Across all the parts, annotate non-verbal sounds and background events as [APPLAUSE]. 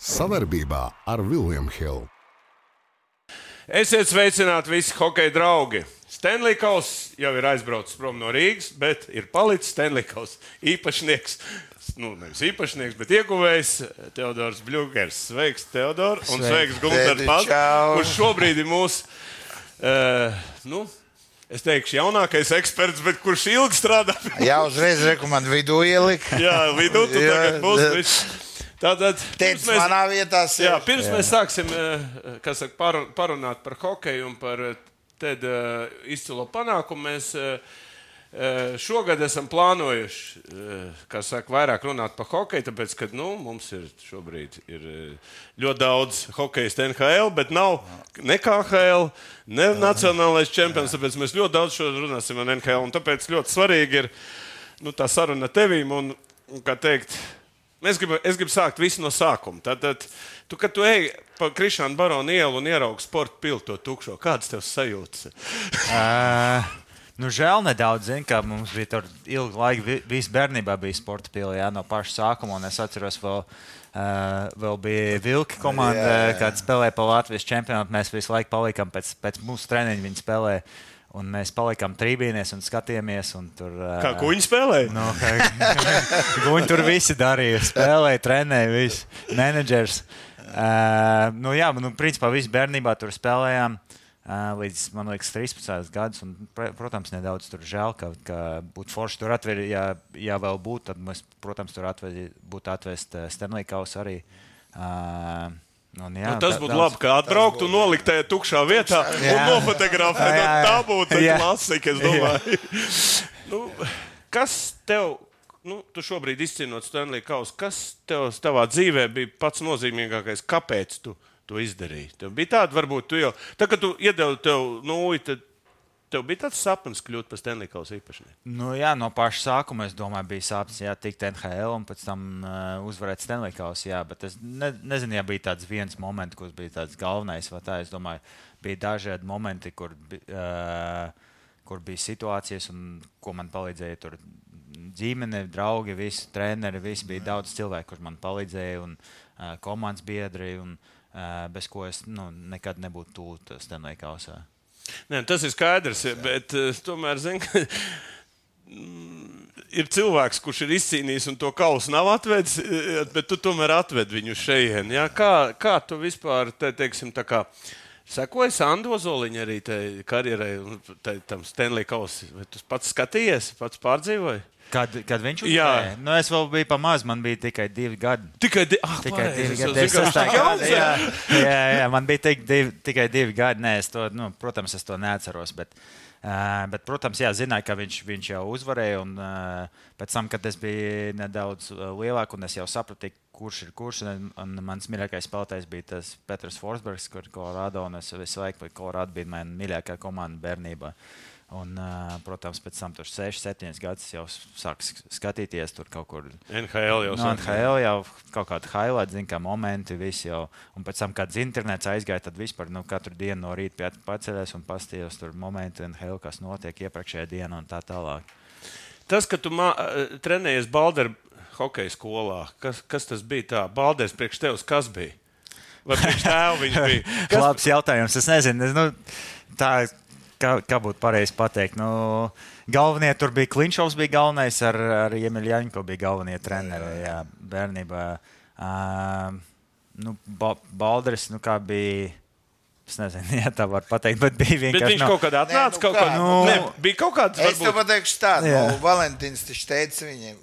Savarbībā ar Vilniņu Hildu. Esiet sveicināti visi hokeja draugi! Stanley Kauss jau ir aizbraucis prom no Rīgas, bet ir palicis Stanley Kauss īpašnieks. Nu, nevis īpašnieks, bet ieguvējs Teodors Bļūgers. Sveiks, Teodor! Un sveiks, Gunārs Pats, kurš šobrīd ir mūsu. Uh, nu, Es teikšu, jaunākais eksperts, bet kurš ilgi strādā? Jā, uzreiz rekomendāju vidū ielikt. Jā, vidū tu tagad būs. Tātad, pirms mēs, manā vietā sēž. jā, pirms jā. mēs sāksim saka, par, parunāt par hokeju un par Ted izcilo panākumu, mēs šogad esam plānojuši, kā saka, vairāk runāt par hokeju, tāpēc, ka nu, mums ir šobrīd ir ļoti daudz hokeja NHL, bet nav ne KHL, ne nacionālais čempions, tāpēc mēs ļoti daudz šodien runāsim par NHL, un tāpēc ļoti svarīgi ir nu, tā saruna tevīm un, un kā teikt, Es gribu, es gribu sākt visu no sākuma. Tad, tad tu, kad tu ej pa Krišānu Baronu ielu un ieraugi sporta piltu to tukšo, kādas tev sajūtas? uh, [LAUGHS] nu, žēl nedaudz, zin, ka mums bija tur ilgu laiku, visu bērnībā bija sporta pilī, no paša sākuma. Es atceros, vēl, uh, vēl bija Vilka komanda, kad spēlēja pa Latvijas čempionātu. Mēs visu laiku palikām pēc, pēc mūsu treniņa, viņi spēlēja. Un mēs palikām trījus un skatījāmies. Un tur, kā kuģi spēlēja? No, [LAUGHS] kuģi tur visi darīja. Spēlēja, trenēja, visi menedžers. Uh, nu, jā, nu, principā visi bērnībā tur spēlējām. Uh, līdz, man liekas, 13 gadus. Un, protams, nedaudz tur žēl, ka, ka būtu forši tur atvērt. Ja, ja vēl būtu, tad mēs, protams, tur atved, būtu atvest Stanley Kausu arī. Uh, Un, jā, nu, tas būtu labi, ka atbrauktu un nolikt tajā tukšā vietā jā. un nofotografēt. Jā, jā. Tā būtu klasika, es domāju. nu, kas tev, nu, tu šobrīd izcīnot Stanley Kausu, kas tev tavā dzīvē bija pats nozīmīgākais? Kāpēc tu to izdarīji? Tev bija tāda, varbūt tu jau, tā, kad tu iedevi tev nūju, tad Tev bija tāds sapnis kļūt par Stanley Kausa īpašnieku? Nu, jā, no paša sākuma es domāju, bija sapnis, jā, tikt NHL un pēc tam uh, uzvarēt Stanley Kausa. Jā, bet es ne, nezinu, ja bija tāds viens moments, kurš bija tāds galvenais tā. Es domāju, bija dažādi momenti, kur, uh, kur bija situācijas un ko man palīdzēja tur. Ģimene, draugi, visi treneri, visi bija daudz cilvēku, kurš man palīdzēja, un uh, komandas biedri, un, uh, bez ko es nu, nekad nebūtu tuvu Stanley Kausā. Nē, tas ir skaidrs, bet uh, tomēr zinu, ka ir cilvēks, kurš ir izcīnījis un to kausu nav atvedis, eh, bet tu tomēr atved viņu šeit. Ja? Kā, kā tu vispār, te, teiksim, tā kā. Sekoja Sandu Zoliņa arī karjerai, tam Stanley Kausam. Vai tu pats skatījies, pats pārdzīvoji? Kad, kad viņš uzvarēja? Nu, es vēl biju pamazs, man bija tikai divi gadi. Tikai, di ah, tikai pareiz, divi gadi. Es gadi jā, jā, jā, man bija tik divi, tikai divi gadi. Nē, es to, nu, protams, es to neatceros. Bet, uh, bet protams, jā, zināju, ka viņš, viņš jau uzvarēja. Un, uh, pēc tam, kad es biju nedaudz lielāks un es jau sapratu, kurš ir kurš. Un, un mans mīļākais spēlētājs bija tas Petrs Forsbergs, kurš Kolorādo un es visu laiku Kolorādo bija mana mīļākā komanda bērnībā. Uh, Un, protams, pēc tam tur 6, 7 gadus jau sāk skatīties tur kaut kur. NHL jau no, nu, NHL jau kaut kāda highlight, zina, kā momenti, visi jau. Un pēc tam, kad internets aizgāja, tad vispār nu, katru dienu no rīta paceļos un pastījos tur momenti NHL, kas notiek iepriekšējā dienā un tā tālāk. Tas, ka tu trenējies Balderu hokeja skolā, kas, kas tas bija tā? Balders priekš tevis kas bija? Vai priekš tēva viņš [LAUGHS] bija? Kas... Labs jautājums, es nezinu. Es, nu, tā kā, kā būtu pareizi pateikt. Nu, galvenie tur bija Klinčovs, bija galvenais, ar, ar Emīļu Jaņko bija galvenie treneri jā, bērnībā. Uh, nu, ba Baldris, nu kā bija. Es nezinu, [LAUGHS] ja tā var pateikt, bet bija vienkārši. Bet viņš no... kaut kādā atnāca, nu, kaut kā, nu, ne, bija kaut kāds. Es varbūt... tev pateikšu tādu, nu, Valentīns taču teica viņiem,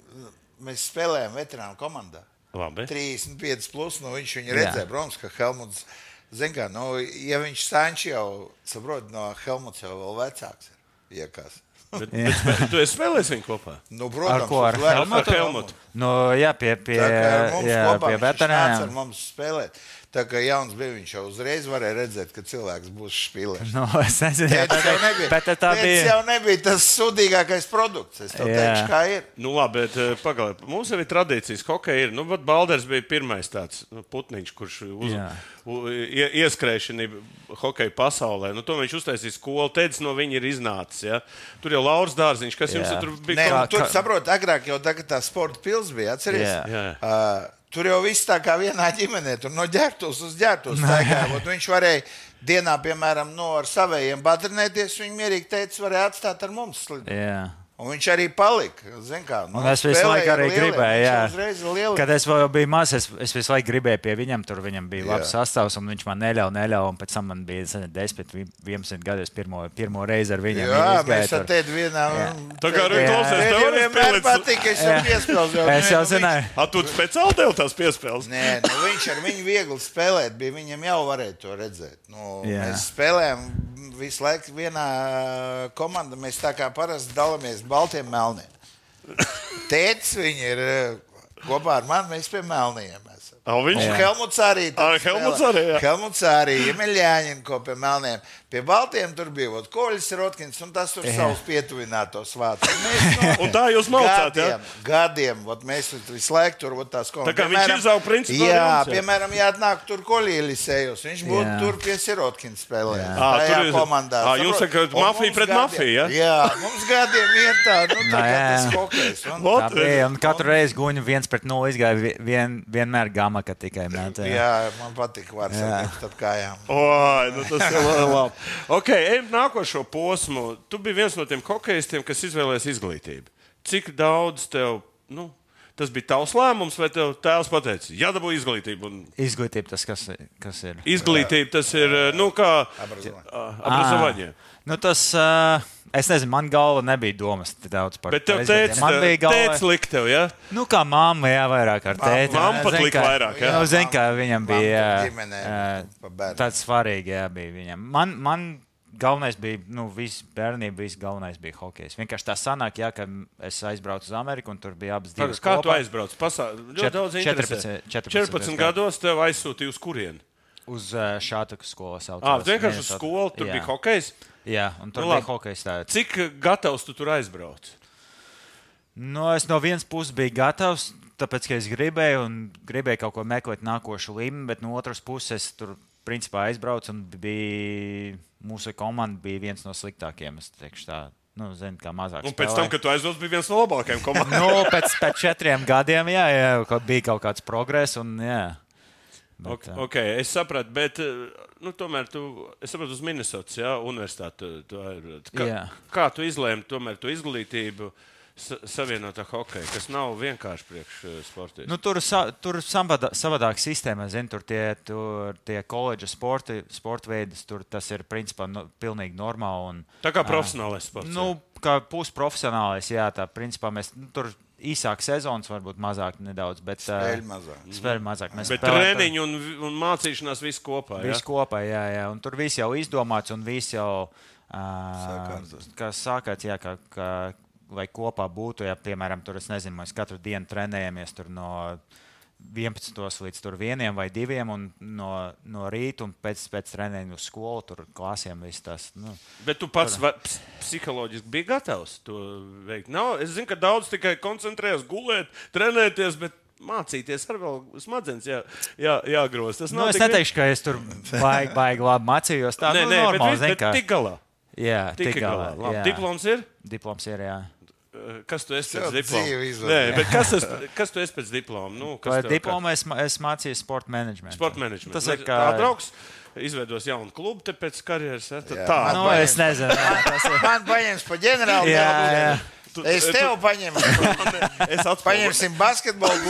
mēs spēlējām veterānu komandā. Labi. 35 plus, nu viņš viņu redzēja, Brons, ka Helmuts. Ziniet, kā, nu, ja viņš sāņš jau, saprot, no Helmuts jau vēl vecāks ir. Iekas. Bet, bet, tu esi spēlējis viņu kopā? Nu, protams, ar ko? Ar Helmutu? Helmutu. Nu, jā, pie, pie, jā, pie veterāniem. Ar mums spēlēt. Tā kā jauns bija, viņš jau uzreiz varēja redzēt, ka cilvēks būs spīlēs. No, es nezinu, tas jau nebija. Bet tā bija. jau nebija tas sudīgākais produkts. Es tev teikšu, kā ir. Nu, labi, bet eh, pagaidiet. Mums jau ir tradīcijas, hokeja ir. Nu, bet Balders bija pirmais tāds nu, putniņš, kurš uz, u, ie, ieskrēja hokeja pasaulē. Nu, to viņš uztaisīja skolu. Teicis, no viņa ir iznācis. Ja? Tur jau Lauris Dārziņš, kas jums jā. tur bija. Nē. Nu, tur, saprot, agrāk jau tā, tā sporta pils bija, atceries? Tur jau viss tā kā vienā ģimenē, tur no ģērbtos uz ģērbtos. [LAUGHS] Viņš varēja dienā, piemēram, no ar saviem patrinēties. Viņa mierīgi teica, varēja atstāt ar mums slidot. Jā. Un viņš arī palika. Kā, nu, es visu laiku ar arī lieliem. gribēju, Kad es vēl biju mazs, es, es visu laiku gribēju pie viņam, tur viņam bija labs Jā. sastāvs, un viņš man neļāva, neļāva. Un pēc tam man bija zini, 10, 11 gadi, es pirmo, pirmo reizi ar viņu Jā, izgāju mēs ar tevi vienā. Tā kā arī Jā. klausies, Tev arī vienmēr spēlēts. patīk, ka es jau piespēlēju. Es jau zināju. A, tu speciāli tev tās piespēles? Nē, nu viņš ar viņu viegli spēlēt, bija viņam jau varēja to redzēt. Nu, Jā. mēs spēlējām visu laiku vienā komandā. Mēs tā kā parasti dalāmies baltiem melniem. Tētis viņi ir eh, kopā ar mani, mēs pie melniem. esam. A, viņš Un Helmuts arī. Ā, Helmuts arī, jā. Helmuts arī. Emeļāņin, ko pie melniem. Pie baltiem tur bija vot, Koļs Rotkins, un tas tur savus pietuvinātos vācis. [LAUGHS] Un tā jūs maucāt, jā? gadiem, gadiem vot mēs tur visu laiku tur vot tās komandas. Tā kā viņš izauga principā Jā, jums, jā? piemēram, ja atnāk tur Koļielisējos, viņš būtu Jā. tur pie Sirotkins spēlējis. Jā. Ā, Tajā tur jūs- komandā. Ā, jūs saprot? sakat, mafija pret mafiju, ja? Jā, mums gadiem ir tā, nu, tā kā jā. tas hokejs. Un, Vot. Tā bija, un katru reizi guņu viens pret nulli izgāja vi- vien, vienmēr gama, ka tikai mētā. jā, man patīk vārds ar kājām. Oi, nu tas ir la- labi ok, ejam nākošo posmu. Tu biji viens no tiem hokeistiem, kas izvēlējās izglītību. Cik daudz tev? Nu, Tas bija tavs lēmums, vai tev tēvs pateica, jādabū izglītība? Un... Izglītība tas, kas, kas ir. Izglītība tas ir, nu, kā apgleznota. Ah, nu, tas. Uh es nezinu, man galva nebija domas tik daudz par Bet tev teica, Man bija galva. teica likt tev, ja? Nu, kā mamma, jā, vairāk ar tēti. mamma pat lika vairāk, jā? Nu, zin, kā viņam bija jā, bērniem. tāds svarīgi, jā, bija viņam. Man, man galvenais bija, nu, viss bērnība, viss galvenais bija hokejs. Vienkārši tā sanāk, jā, ka es aizbraucu uz Ameriku un tur bija abas divas. Kā tu kopā. aizbrauc? Pasā... Ļoti daudz 14, 14 14 gados tev aizsūtīja uz kurieni? Uz šāda skolu. Ah, vienkārši uz skolu, tur bija hokejs. Jā, un tur Nu, bija hokejs tāds. Cik gatavs tu tur aizbrauc? Nu, es no vienas puses biju gatavs, tāpēc, ka es gribēju, un gribēju kaut ko meklēt nākošu līmeni, bet no otras puses es tur principā aizbraucu un bija mūsu komanda bija viens no sliktākajiem. Es teikšu tā, nu, zinu, kā mazāk. Un pēc tam, kad tu aizbrauc, bija viens no labākajiem [LAUGHS] komandām. Nu, pēc, pēc četriem gadiem, jā, jā, bija kaut kāds progress. Un, jā. Bet, Ok, ā, okay, es sapratu, bet eh, nu, tomēr tu, es saprotu, uz Minnesotas ja, universitāti. Tu, tu, aizbrauc. kā, Jā. kā tu izlēmi tomēr to izglītību sa savienot ar hokeju, kas nav vienkārši priekš eh, sportiem? Nu, tur sa, tur savādā, savādāk sistēma, zinu, tur tie, tur tie koledža sporti, sporta veidi, tur tas ir principā no, pilnīgi normāli. Un, Tā kā profesionālais sports. Nu, kā pusprofesionālis, jā, tā principā mēs nu, tur īsāk sezonas, varbūt mazāk nedaudz, bet Spēļu ā, mazāk. Spēļu mazāk. Mēs bet spēlējam treniņi un, un mācīšanās viss kopā. Ja? Viss kopā, jā, jā. Un tur viss jau izdomāts un viss jau. Uh, kā sākās, jā, ka, ka, lai kopā būtu, ja, piemēram, tur es nezinu, mēs katru dienu trenējamies tur no 11 līdz tur vieniem vai diviem, un no, no rīta un pēc, pēc treniņa uz skolu, tur klasēm viss tas. Nu, Bet tu pats ps psiholoģiski biji gatavs to veikt. Nav, es zinu, ka daudz tikai koncentrējas gulēt, trenēties, bet mācīties ar vēl smadzenes jā, jā, jāgroz. Tas nu, es tik neteikšu, ka es tur baigi, baigi labi mācījos. Tā Nē, nu, nē, bet, normāli, bet, zini, bet kā- tik galā. Jā, Tik galā. galā. Diploms ir? Diploms ir, jā. Kas tu esi pēc diploma? Nē, bet kas, es, kas tu esi pēc diploma? Nu, kas Vai tev- diplomā es, es mācījos sporta menedžmentu. Sporta menedžmentu. Tas ir kā kā. draugs. Izveidos jaunu klubu te pēc karjeras. Ja? Tad Jā, Tā, man Nu, es nezinu. jā, ir. Man paņems pa ģenerāli. Jā, jā. Tu- Es tu- tev paņemšu. [LAUGHS] es atpakaļ. Paņemsim basketbolu.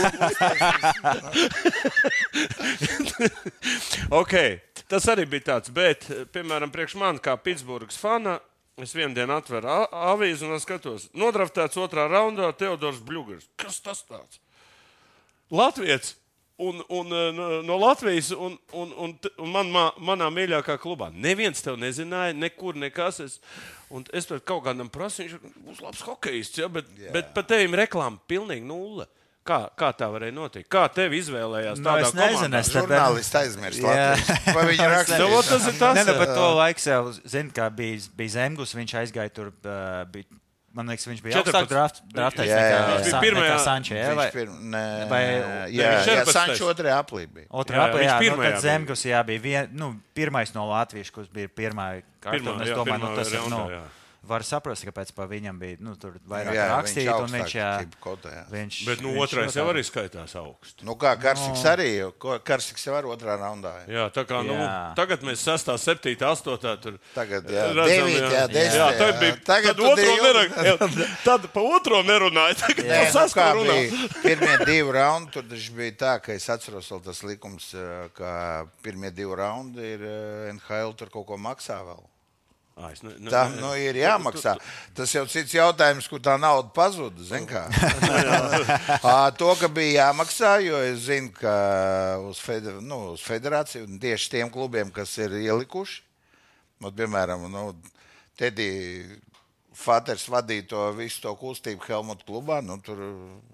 [LAUGHS] okay. Tas arī bija tāds, bet, piemēram, priekš manis, kā Pitsburgas fana, es vienu dienu atveru avīzi un skatos, nodraftēts otrā raundā Teodors Bļūgers. Kas tas tāds? Latvijas! Un, un, eh, no, Latvijas, un, un, un, un man, ma, manā mīļākajā klubā. Neviens tev nezināja, nekur nekas. Es, un es tur kaut kādam prasīju, viņš būs labs hokejists, ja, bet, Jā. bet pat tevim reklāma pilnīgi nulle. Kā, kā tā varēja notikt? Kā tevi izvēlējās? Nu, es nezinu, komandā? es Žurnālisti aizmirst Jā. Latvijas. Vai viņi [LAUGHS] Nu, raksta? vot tas ir tas. Nē, nu, bet to laiku jau zinu, kā bija, bija Zemgus. Viņš aizgāja tur. Uh, bija, man liekas, viņš bija 14. augstāk draft, draftēts Jā, jā, jā. Viņš bija nekā Sančē. jā, vai- pirm, nē, vai- jā, jā, 14. Sanču otrajā aplī bija. Otrā Jā, apā, viņš jā, nu, tad bija. Zemgus jā, bija vien, nu, pirmais no Latvijas, kurš bija pirmā kārta. Pirmā, Es jā, domāju, pirmā nu, tas ir. Nu, jā. Var saprast, kāpēc pa viņam bija nu, tur vairāk Jā, rakstīt. viņš un Viņš, jā, kotē, jā. viņš, Bet nu, viņš otrais jau ļoti- arī skaitās augstu. Nu, kā Karsiks arī, jo ko- Karsiks jau ir otrā raundā. jā. Jā, tā kā nu, Jā. tagad mēs 6, 7, 8. tur Tagad, jā, redzam, devītajā, jā, desmitajā, jā, tad bija. jā. Tagad Tagad tad otro divi- nerunāja. Tad pa otro nerunāja. [LAUGHS] Tagad pa nu, kā runā. bija pirmie divi raundi, tur taču bija tā, ka es atceros vēl tas likums, eh, ka pirmie divi raundi ir eh, NHL tur kaut ko maksā vēl. Es ne- ne- Tā nu, ir jāmaksā. Tas jau cits jautājums, kur tā nauda pazuda. [LAUGHS] [LAUGHS] to, ka bija jāmaksā, jo es zinu, ka uz, feder, nu, uz federāciju un tieši tiem klubiem, kas ir ielikuši, nu, piemēram, nu, Teddy Faters vadīja to visu to kustību Helmuta klubā. Nu, tur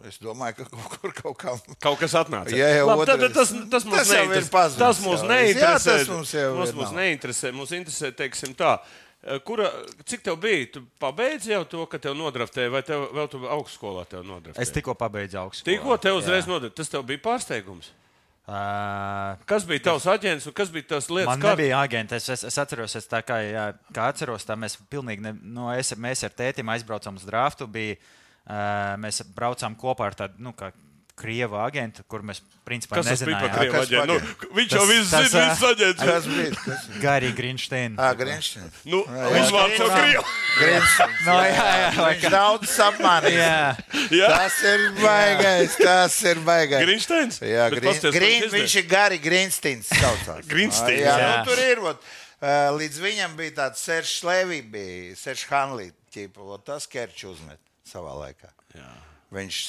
es domāju, ka kaut kur kaut kā. Kaut kas atnāca. Jā, jau Labi, otrais. tad tas, tas, mums Tas neinteresē. tas mums neinteresē. Jā, tas mums mums, mums neinteresē. Mums interesē, teiksim tā. eh, Kura, cik tev bija? Tu pabeidzi jau to, ka tev nodraftēja, vai tev vēl tu augstskolā tev nodraftēja? Es tikko pabeidzu augstu. Tikko tev uzreiz nodraftēja. Tas tev bija pārsteigums. Uh, Kas bija tavs aģents un kas bija tās lietas? Man kā- nebija agents. Es, es, es atceros, es tā kā, jā, kā atceros, tā mēs pilnīgi, ne, no, es, mēs ar tētim aizbraucām uz draftu. Bija, uh, mēs braucām kopā ar tādu, nu, kā krievu agentu, kur mēs principā Kas tas bija par nezinājām. krievu kas aģentu? Nu, viņš jau Tas- visu tas, zina, viss aģents. Kas bija? Kas... Gary Greenstein. Ah, Grinšs. Nu, viņš vārds jau krievu. Grinšs. [LAUGHS] No, jā, jā, Viņš daudz apmānīja. Jā, Jā, Tas ir baigais, tas ir baigais. Grinsteins. Jā, Green, viņš ir Gari Grīnsteins. Greensteins, Jā, jā. nu, tur ir. Vot, uh, līdz viņam bija tāds Seržs Levī, bija Seržs Hanlī, ķipa, vot tas Kerčs uzmet savā laikā. Jā. Viņš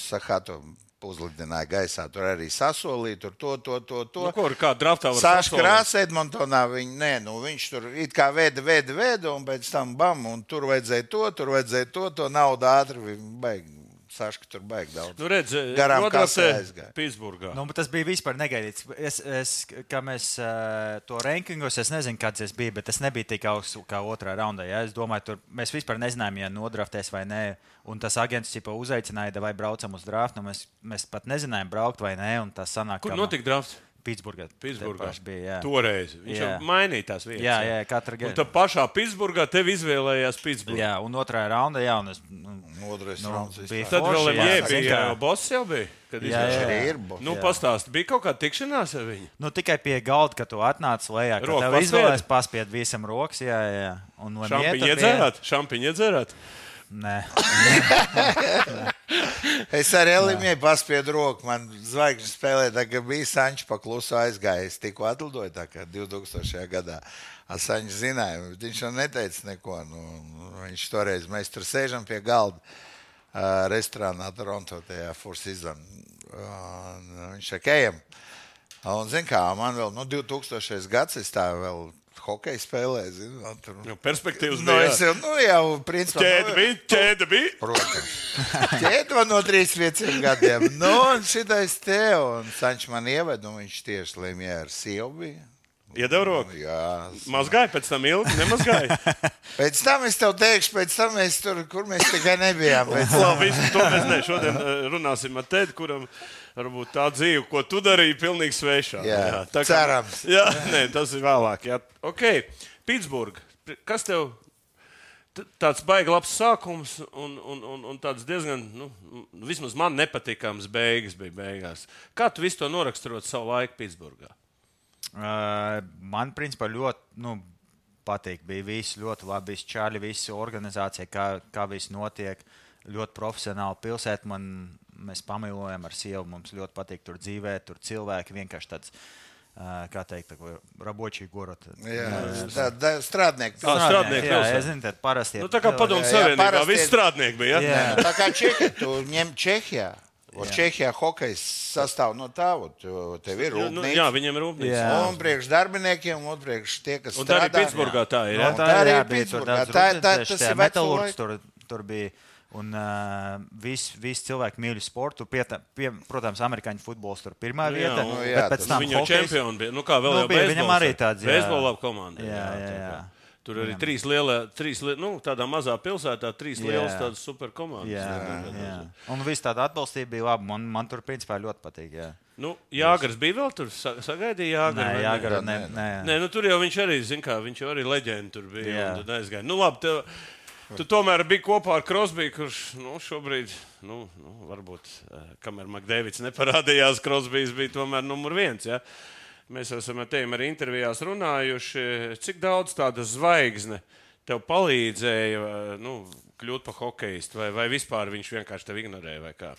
Sahatu uzlidināja gaisā, tur arī sasolīja, tur to, to, to. to. Nu, ko, kā draftā var Sāša sasolīt? krāsa Edmontonā, viņa, nē, nu, viņš tur it kā veda, veda, veda, un pēc tam bam, un tur vajadzēja to, tur vajadzēja to, to naudu ātri, baigi. Sāša tur baigi daudz. Nu, redz, Garām kasē aizgāja. Pitsburgā. nu, bet tas bija vispār negaidīts. Es, es, kā mēs to rankingos, es nezinu, kāds es biju, bet tas nebija tik augsts kā otrā raundā. Ja? Es domāju, tur mēs vispār nezinājām, ja nodraftēs vai nē. Un tas agents jau uzaicināja, vai braucam uz draftu. Nu, mēs, mēs pat nezinājām, braukt vai nē. un Tas sanāk, Kur ka notika drafts? Pitsburgā. Pitsburgā. Te Bija, jā. Toreiz. Viņš jau Jā. mainīja tās vietas. Jā, jā, katra Un gada. tā pašā Pitsburgā tev izvēlējās Pitsburgā. Jā, un otrā raundā, jā, un es, nu, Otrais Nu, rauns bija. Tad vēl jā, zin bija, kā. jau boss jau bija. kad Jā, jā. Arī ir. bo- Nu, jā. pastāsti, bija kaut kāda tikšanās ar viņu. nu, tikai pie galda, kad tu atnāc lejā, kad Roku tev izvēlējās paspied visam rokas, jā, jā. Un Šampiņu tur bija- iedzērāt? Šampiņu iedzērāt? Nē, [LAUGHS] Es ar Elimiju paspiedu roku. Man zvaigžņu spēlē, kā bija Sančs pakluso aizgājis. Tikko atlidoja tā kā 2000. gadā. A Sančs zināja, viņš jau neteica neko. Nu, viņš toreiz, mēs tur sēžam pie galda uh, restorānā Toronto, tajā Fursizam. Uh, viņš saka, ejam. Un, zin kā, man vēl, nu, 2000. gads, es tā vēl hokeju spēlēju, zinu, man tur. Nu, perspektīvas Nu, bija. jau, nu, jau, principā. Ķēde nu, bija, ķēde bija. Protams. Ķēde man no 3-5 gadiem. Nu, un šitais te, un Sančs man ieved, un viņš tieši lēmīja ar sievu. bija. Iedeva roku. Jā. Mazgāja, pēc tam ilgi nemazgāja. [LAUGHS] Pēc tam es tev teikšu, pēc tam mēs tur, kur mēs tikai nebijām. Labi, to mēs ne. Šodien eh, runāsim ar Tēdu, kuram varbūt tā dzīve, ko tu darīji, pilnīgi svešā. Jā, tā kā- cerams. Jā, nē, tas ir vēlāk. Jā. Ok, Pitsburgā. Kas tev? Tāds baigi labs sākums un, un, un, un tāds diezgan, nu, vismaz man nepatīkams beigas bija beigās. Kā tu visu to noraksturot savu laiku Pitsburgā? Uh, man principā ļoti nu, patīk. Bija viss ļoti labi, visi čāļi, visa organizācija, kā, kā viss notiek. Ļoti profesionāli pilsēta. Man, mēs pamilojam ar sievu. Mums ļoti patīk tur dzīvēt, tur cilvēki vienkārši tāds. Kā teikt, tā rabočī gorot. Jā, tā, tā, strādnieki. Ah, strādnieki jā, es zinu, tad parasti Nu, tā kā padomu jā, jā, savienībā, parasti visi ir- strādnieki bija. Ja? Jā. Nu, Tā kā Čehija, tu ņem Čehijā. Un Čehijā hokejs sastāv no tā, ot, tev ir Nu, nu, rūpnīca. jā, viņiem ir rūpnīca. Jā. Un priekš darbiniekiem, un priekš tie, kas Un tā arī strādā. Pitsburgā tā ir. Un tā tā arī ir Pitsburgā. Tā- tā- tas ir tur, tur bija. Un uh, visi vis cilvēki mīl sportu. Pie, pie, protams, amerikāņu futbols tur pirmā Nu jā, vieta. nu jā, bet pēc tam Viņa čempioni bija. Nu, kā vēl Nu, jau bija, beisbols viņam arī tāds, jā. Beisbola komanda. Jā, jā, tā kā. jā. Tur arī trīs lielas, trīs, li- nu, tādā mazā pilsētā, trīs Jā. lielas tādas superkomandas. Jā, Jā. jā. Un viss tāda atbalstība bija laba. Man, man tur principā ļoti patīk. Jā, Nu, Jāgars bija vēl tur, sa- sagaidīja Jāgaru. nē, jāgara, nē, nē. nē. Nē, nu, tur jau viņš arī, zina, kā viņš jau arī leģenda tur bija. Jā. un tad aizgāja. Nu, labi, tev, Tu tomēr biji kopā ar Krosbiju, kurš nu, šobrīd, nu, nu, varbūt, eh, kamēr Makdēvits neparādījās, Krosbijs bija tomēr numur viens. Ja? Mēs esam ar tevi arī intervijās runājuši, cik daudz tāda zvaigzne tev palīdzēja eh, nu, kļūt par hokeistu, vai, vai vispār viņš vienkārši tevi ignorēja?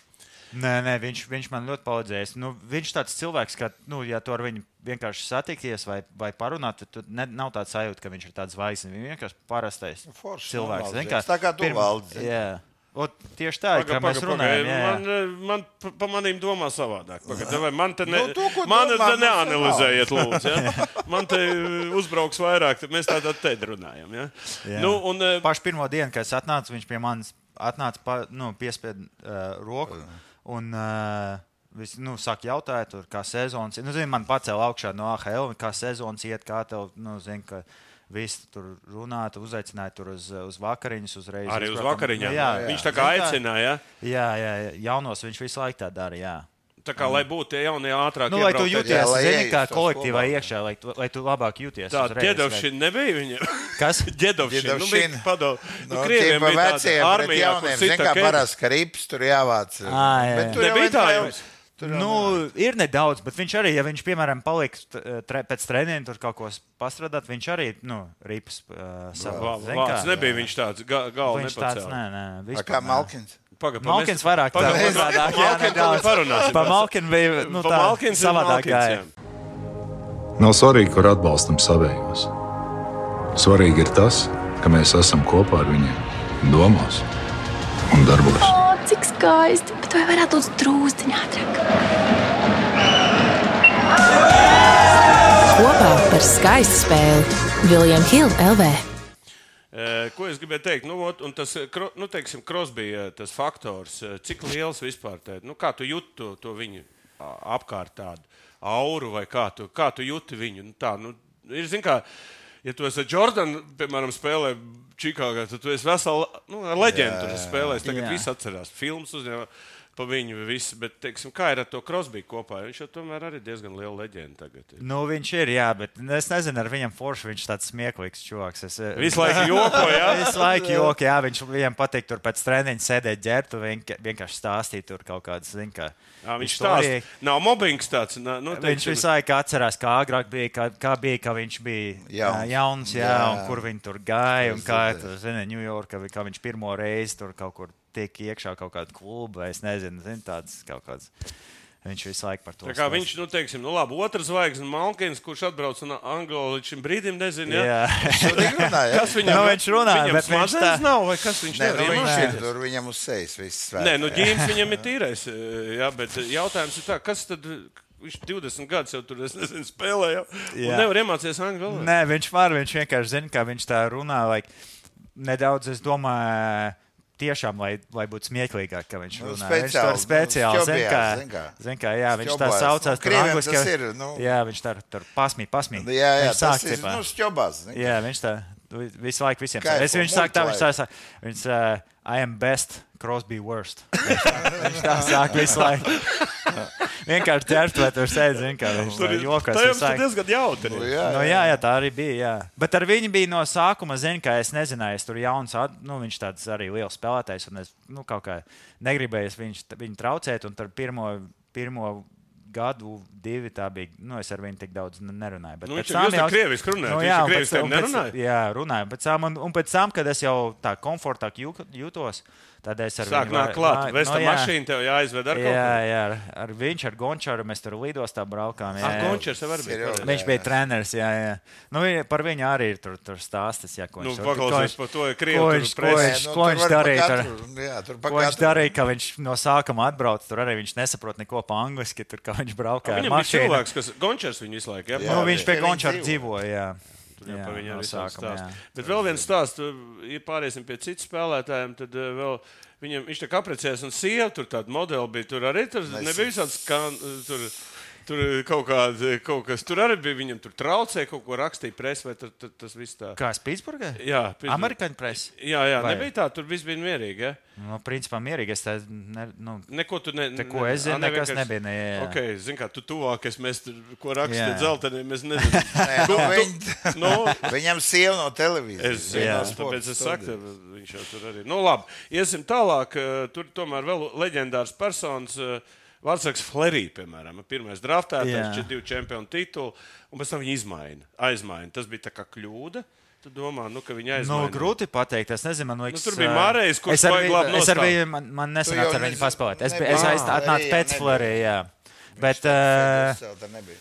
Nē, nē viņš, viņš man ļoti palīdzējis. Nu, viņš ir tāds cilvēks, ka, nu, ja tu ar viņu vienkārši satikties vai, vai parunāt, tad ne, nav tāds sajūta, ka viņš ir tāds zvaigznes. Viņš vienkārši parastais Foršs, cilvēks. normāls zini, kā džeks. Tā kā tu pirm- valdi, zini. Jā. O, tieši tā, Paga, kā mēs paga, runājam. paga. Man, eh, man pa, pa manīm domā savādāk. Paga, vai man te ne, Nu, to, ko man domā, te neanalizējiet, lūdzu. Ja? Man te eh, uzbrauks vairāk, tad mēs tādā te runājam. Ja? Jā. Nu, un, eh, Pašu pirmo dienu, kad es atnācu, viņš pie manis atnāca, pa, nu, piespieda uh, roku. Un, uh, Visi nu, saka, jautāja, tur, kā sezonas. Nu, zini, man pacēla augšā no AHL, kā sezonas iet, kā tev, nu, zini, ka visi tur runā, tu uzaicināja tur uz, uz vakariņas uzreiz. arī uz vakariņām. Nu, jā, Viņš tā kā Zini, aicināja. Jā, jā, jā, jaunos viņš visu laiku tā dara. Jā. Tā kā lai būtu tie jaunie ātrāk. Nu, lai tu jūties, Jā, lai zini, kā kolektīvā kopā. iekšā, lai tu, lai tu labāk jūties. Tā uzreiz, ģedovšana nebija viņam. [LAUGHS] Kas? [LAUGHS] Ģedovšana. Nu, bija Ģedovšina. padod. Nu, Nu, krieviem bija tāda veciem, armijā, jauniem. Sita kā parasti, ka rips tur jāvāc. Ā, jā, Bet jā. tur Nebija tā jums? tur Nu, ir nedaudz, bet viņš arī, ja viņš, piemēram, paliks t- tre, pēc treniņa, tur kaut ko pastrādāt, viņš arī, nu, rips uh, savu Vā- zini Vārds kā. nebija viņš tāds, ga, galva Viņš tāds, nepacēla. nē, nē, A, vispār Kā nē. Malkins. Paga, pa Malkins mēs- vairāk paga, tā mēs- savādāk, pa jā, Malkinu bija, nu, tā Malkins savādāk Malkins. Nav svarīgi, kur atbalstam savējos. Svarīgi ir tas, ka mēs esam kopā ar viņiem, domās un darbos. O, cik skaisti! Bet vai varētu būt drūzdiņā ātrāk? Kopā par skaistu spēli Viljams Hilde LV. Ko es gribēju teikt? Nu, ot, un tas, nu, teiksim, Krosbija tas faktors, cik liels vispār ir. Nu, kā tu jūti to, to viņu apkārt tādu auru, vai kā tu, kā tu jūti viņu? Nu, tā, nu, ir, zin, kā, ja tu esi Jordans, piemēram, spēlē Čikāgā, tad tu esi vesela nu, leģenda. Tur spēlēs, tagad Jā. viss atcerās filmas uzņēma. Pa viņu visu, bet teiksim, kā ir ar to Krosbiju kopā? Viņš jau tomēr arī diezgan liela leģenda tagad. ir. Nu, viņš ir, jā, bet es nezinu, ar viņam forši viņš tāds smieklīgs čoks. Es, eh, Visu laiku joko, [LAUGHS] jā? Visu laiku joki, jā, viņš viņam patīk tur pēc treniņa sēdēt ģērbtu, vienkārši stāstīt tur kaut kādas, zin, kā. Jā, viņš stāsta, nav mobbings tāds. nā- Nu, Viņš visu laiku atcerās, kā agrāk bija, kā, kā bija, ka viņš bija Jauns. jauns, jā, Jā. un kur viņi tur gāja. Un kā zina, Ņujorkā, kā viņš pirmo reizi tur kaut kur tiek iekšā kaut kāda kluba, vai es nezinu, zin, tāds kaut kāds. Viņš visu laiku par to stāsta. viņš, nu, teiksim, nu, labi, otrs zvaigznes, Malkins, kurš atbrauc no Angļu līdz šim brīdim, nezinu, ja? Šodien runāja. kas viņam Nu, viņš runā, bet viņš tā- nav, vai kas viņš Nē, nu, viņš ir tur, viņam uz sejas viss svēts. Nē, nu, ģīms viņam ir tīrais, jā, bet jautājums ir tā, kas tad, viņš 20 gadus jau tur, es nezinu, spēlēja, un Jā. nevar iemācīties angļu valodu. Nē, viņš var, viņš vienkārši zina, kā viņš tā runā. Like, nedaudz, es domāju, tiešām, lai, lai būtu smieklīgāk, ka viņš Nu, runā. speciāli, viņš tur nu, speciāli zina, šķobijās, kā, zin kā. zin kā, jā, viņš tā saucās. Nu, tur tas ka- ir, nu. Jā, viņš tā tur pasmī, pasmī. Nu, Jā, jā viņš sāk, ir nu, šķobās. Jā, viņš tā vi- visu laiku visiem Kā. Es viņš saka, tā, viņš tā saka, viņš uh, I am best, Crosby worst. [LAUGHS] Viņš tā, viņš tā saka visu laiku. Vienkārši ķert, vai tur sēž, kā viņš Tur ir jokas. tur laiku. diezgan jautri. Nu, ir. jā, Nu, jā, jā, tā arī bija. Jā. Bet ar viņu bija no sākuma, zinu, ka es nezināju, es tur jauns, at- nu, viņš tāds arī liels spēlētājs, un es nu, kaut kā negribēju viņš, viņu traucēt, un tur pirmo, pirmo gadu, divi tā bija. Nu, es ar viņu tik daudz nerunāju. Bet Nu, viņš jau- te krieviski runājat, Nu, viņš jā, ar un krieviski pēc- pēc- nerunāja? Jā, runāju. Pēc tam, un, un pēc tam, kad es jau tā komfortāk jū- jūtos, tad es ar Sāk viņu nāk var- klāt, vesta nu, jā. mašīna tev jāizved ar kaut Jā, ko. jā, ar, ar viņš, ar Gončāru mēs tur lidostā braukām. jā, Ah, jā. Gončers jau arī bija. Viņš bija treneris, jā, jā. Nu, par viņu arī ir tur, tur stāstis. Jā, ko Nu, viņš, paklausies ko par to, ja ko krievi viņš, tur ko viņš, nu, ko viņš darīja. Tur, katru- jā, tur ko viņš darīja, ka viņš no sākuma atbrauca. Tur arī viņš nesaprot neko pa angliski, tur kā viņš braukā ar Viņam bija mašīnu. cilvēks, kas Gončers viņu visu laiku. Jā, Jā, Nu, viņš viņš pie dzīvo. dzīvoja. Jā. Jā, par viņu arī sākuma, stāsta. jā. Bet vēl viens stāsts, ja pāriesim pie citas spēlētājiem, tad eh, vēl viņam, viņš tā kā apprecējās, un sieva tur tāda modeli bija. Tur arī tur nebija visāds, kā tur Tur ir kaut, kāda, kaut kas tur arī bija. Viņam tur traucēja kaut ko rakstīt presē, vai tur, tur, tas viss tā. Kā Spīsburgā? Jā, Pittsburgh. Amerikāņu presa. Jā, jā, Vai? nebija tā, tur viss bija mierīgi. Ja? Nu, principā mierīgi. Es tā, ne, nu, Neko tu ne, Te, ko es zinu, ne- nekas nebija, ne, jā, jā. Ok, zini, kā tu tuvākais, mēs tur, ko rakstām Jā. dzeltenī, mēs [LAUGHS] nezinām. Nē, nu, viņ, nu, viņam sieva no televīzijas. Es zinu, no jā, tāpēc es saku, viņš jau tur arī. Nu, labi, iesim tālāk. eh, Tur tomēr vēl leģendārs personis. Vārtsargs Flerī, piemēram, pirmais draftētājs, Jā. divu čempionu titulu, un pēc tam viņi izmaina. Aizmaina. Tas bija tā kā kļūda. Tu domā, nu, ka viņi Nu, aizmaina. grūti pateikt. Es nezinu, man liekas, tur bija Mārējs, kurš es ar baigi viņu- labi Es ar viņu, man, man nesanāca ar viņu paspēlēt. Es, es Flerī pēc Florija, jā. Bet, tā tā nebija.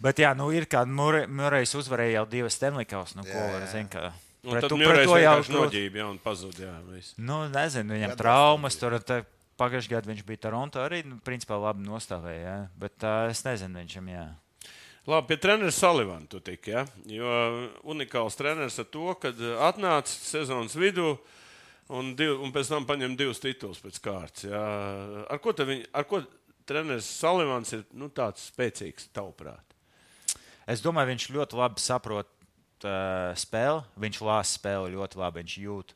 bet jā, nu ir kā Murrejs uzvarēja jau divas Stanleykaus. Nu, ko Jā, var jā. zinu, ka. Un Pret, tad tu- pret to jau noģība, jā, un pazuda. Jā, viss. Nu, nezinu, viņam Gados traumas tur. te Pagājušajā gadā viņš bija Toronto arī, nu, principā labi nostāvēja. Jā. Bet uh, es nezinu, viņam, jā. Labi, pie treneris Salivana tu tik, ja? Jo unikāls treneris ar to, ka atnāca sezonas vidū un, div, un pēc tam paņem divus titulus pēc kārtas. Ja? Ar ko, viņ, ar ko treneris Salivans ir nu, tāds spēcīgs, tavuprāt? Es domāju, viņš ļoti labi saprot uh, spēli. Viņš lāsa spēli ļoti labi. Viņš jūt,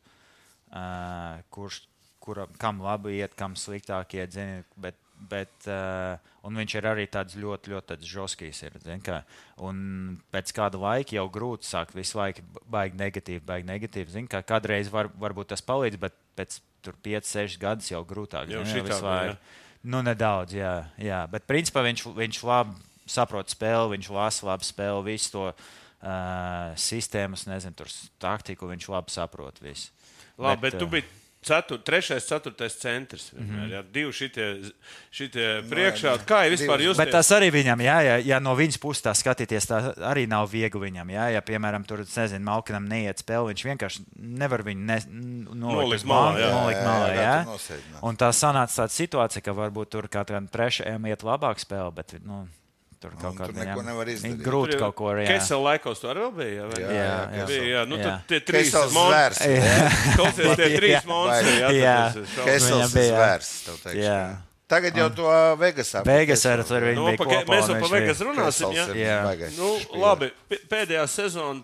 uh, kurš, kura, kam labi iet, kam sliktāk iet. Zini, bet, bet, uh, un viņš ir arī tāds ļoti, ļoti žoskijs. Ir, zini, kā. un pēc kāda laika jau grūti sākt visu laiku baigi negatīvi, baigi negatīvi. Zini, kā kādreiz var, varbūt tas palīdz, bet pēc 5, 6 gadus jau grūtāk. Jau zini, šitā laiku. Nu, nedaudz, jā. jā. Bet principā viņš, viņš labi saprot spēli, viņš lasa labi spēli, visu to uh, sistēmas, nezinu, tur taktiku viņš labi saprot. Visu. Labi, bet, bet tu ā, biji cetur, trešais, ceturtais centrs. Vienmēr, mm -hmm. ja? Divi šitie, šitie priekšā. Kā jau vispār jūs Bet tas arī viņam, jā, ja, ja no viņas puses tā skatīties, tā arī nav viegli viņam. Jā, ja, piemēram, tur, nezinu, Malkinam neiet spēle, viņš vienkārši nevar viņu ne, nolikt malā, jā. nolikt Jā, malā. jā, Jā, tur nosēdināt. Un tā sanāca tāda situācija, ka varbūt tur katram trešajam iet labāk spēle, bet nu, tur kaut kādā neko nevar izdarīt. Grūti kaut ko arī. jā. Kesela laikos tur arī bija. Jā? Jā, jā. bija. Jā, nu, Jā. tie trīs zvērs. [LAUGHS] Klausies, tie [LAUGHS] trīs Jā. monstri. Jā, Jā. jā. zvērs. Jā. Tagad jau to Vegasā. Vegas ar tur viņi Nu, bija pa, kopā. mēs jau bija- Vegas runāsim. Jā. baigais Nu, labi, pēdējā sezonā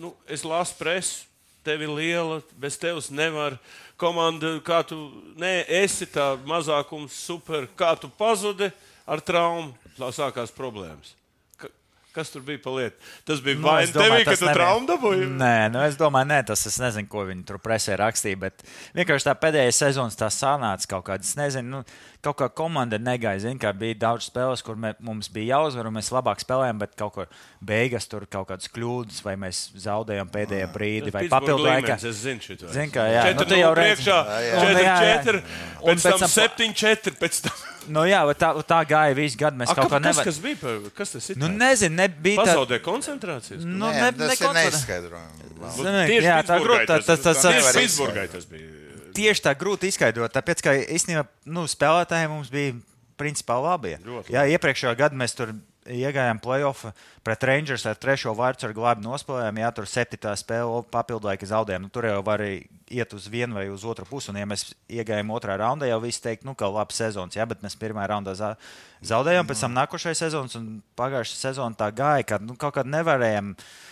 nu, es lasu presu. Tev ir liela, bez tevis nevar. Komanda, kā tu ne, esi tā mazākums, super, kā tu pazudi ar traumu, sākās problēmas. Ka, kas tur bija pa lietu? Tas bija Nu, domāju, tevī, ka tas traumu dabūji. Nē, nu es domāju, nē, tas es nezinu, ko viņi tur presē rakstīja. Bet vienkārši tā pēdējā sezonas tā sanāca kaut kāda. Es nezinu, nu, kaut kā komanda negāja. Zin, kā bija daudz spēles, kur mē, mums bija jāuzvar, un mēs labāk spēlējām, bet kaut kur beigās tur kaut kādas kļūdas, vai mēs zaudējām pēdējā brīdī, vai papildu laikā. Es zinu, šito. Zini, kā, jā, nu, tu 4-0 jau priekšā, Jā, jā. 4-4, Un pēc pēc tam tam pa- 7-4, pēc tam. Nu, jā, bet tā, tā gāja visu gadu. Mēs A, kaut kā, nevaram. kas bija? par- Kas tas ir? Nu, nezinu, nebija tā. Pazaudēja koncentrācijas. Nu, Nē, ne, tas ir nekontrolē- neizskaidrojami. Zini, Tieši jā, tā grūti. Tas, tas, tas, Tieši nevar tas, Pitsburgai tas bija. Tieši tā grūti izskaidrot. Tāpēc, ka īstenībā nu, spēlētāji mums bija principā labi. Jā, iepriekšējā gadā mēs tur iegājām playoff pret Rangers ar trešo vārdu ar glābi nospēlējām. Jā, tur septītā spēle papildu laika zaudējām. Nu, tur jau var iet uz vienu vai uz otru pusi. Un, ja mēs iegājām otrā raundā, jau viss teikt, nu, ka labi sezons, jā, bet mēs pirmā raundā za- zaudējām. Pēc tam nākošais sezons un pagājušā sezona tā gāja, ka nu, kaut kā nevarējām. Uh,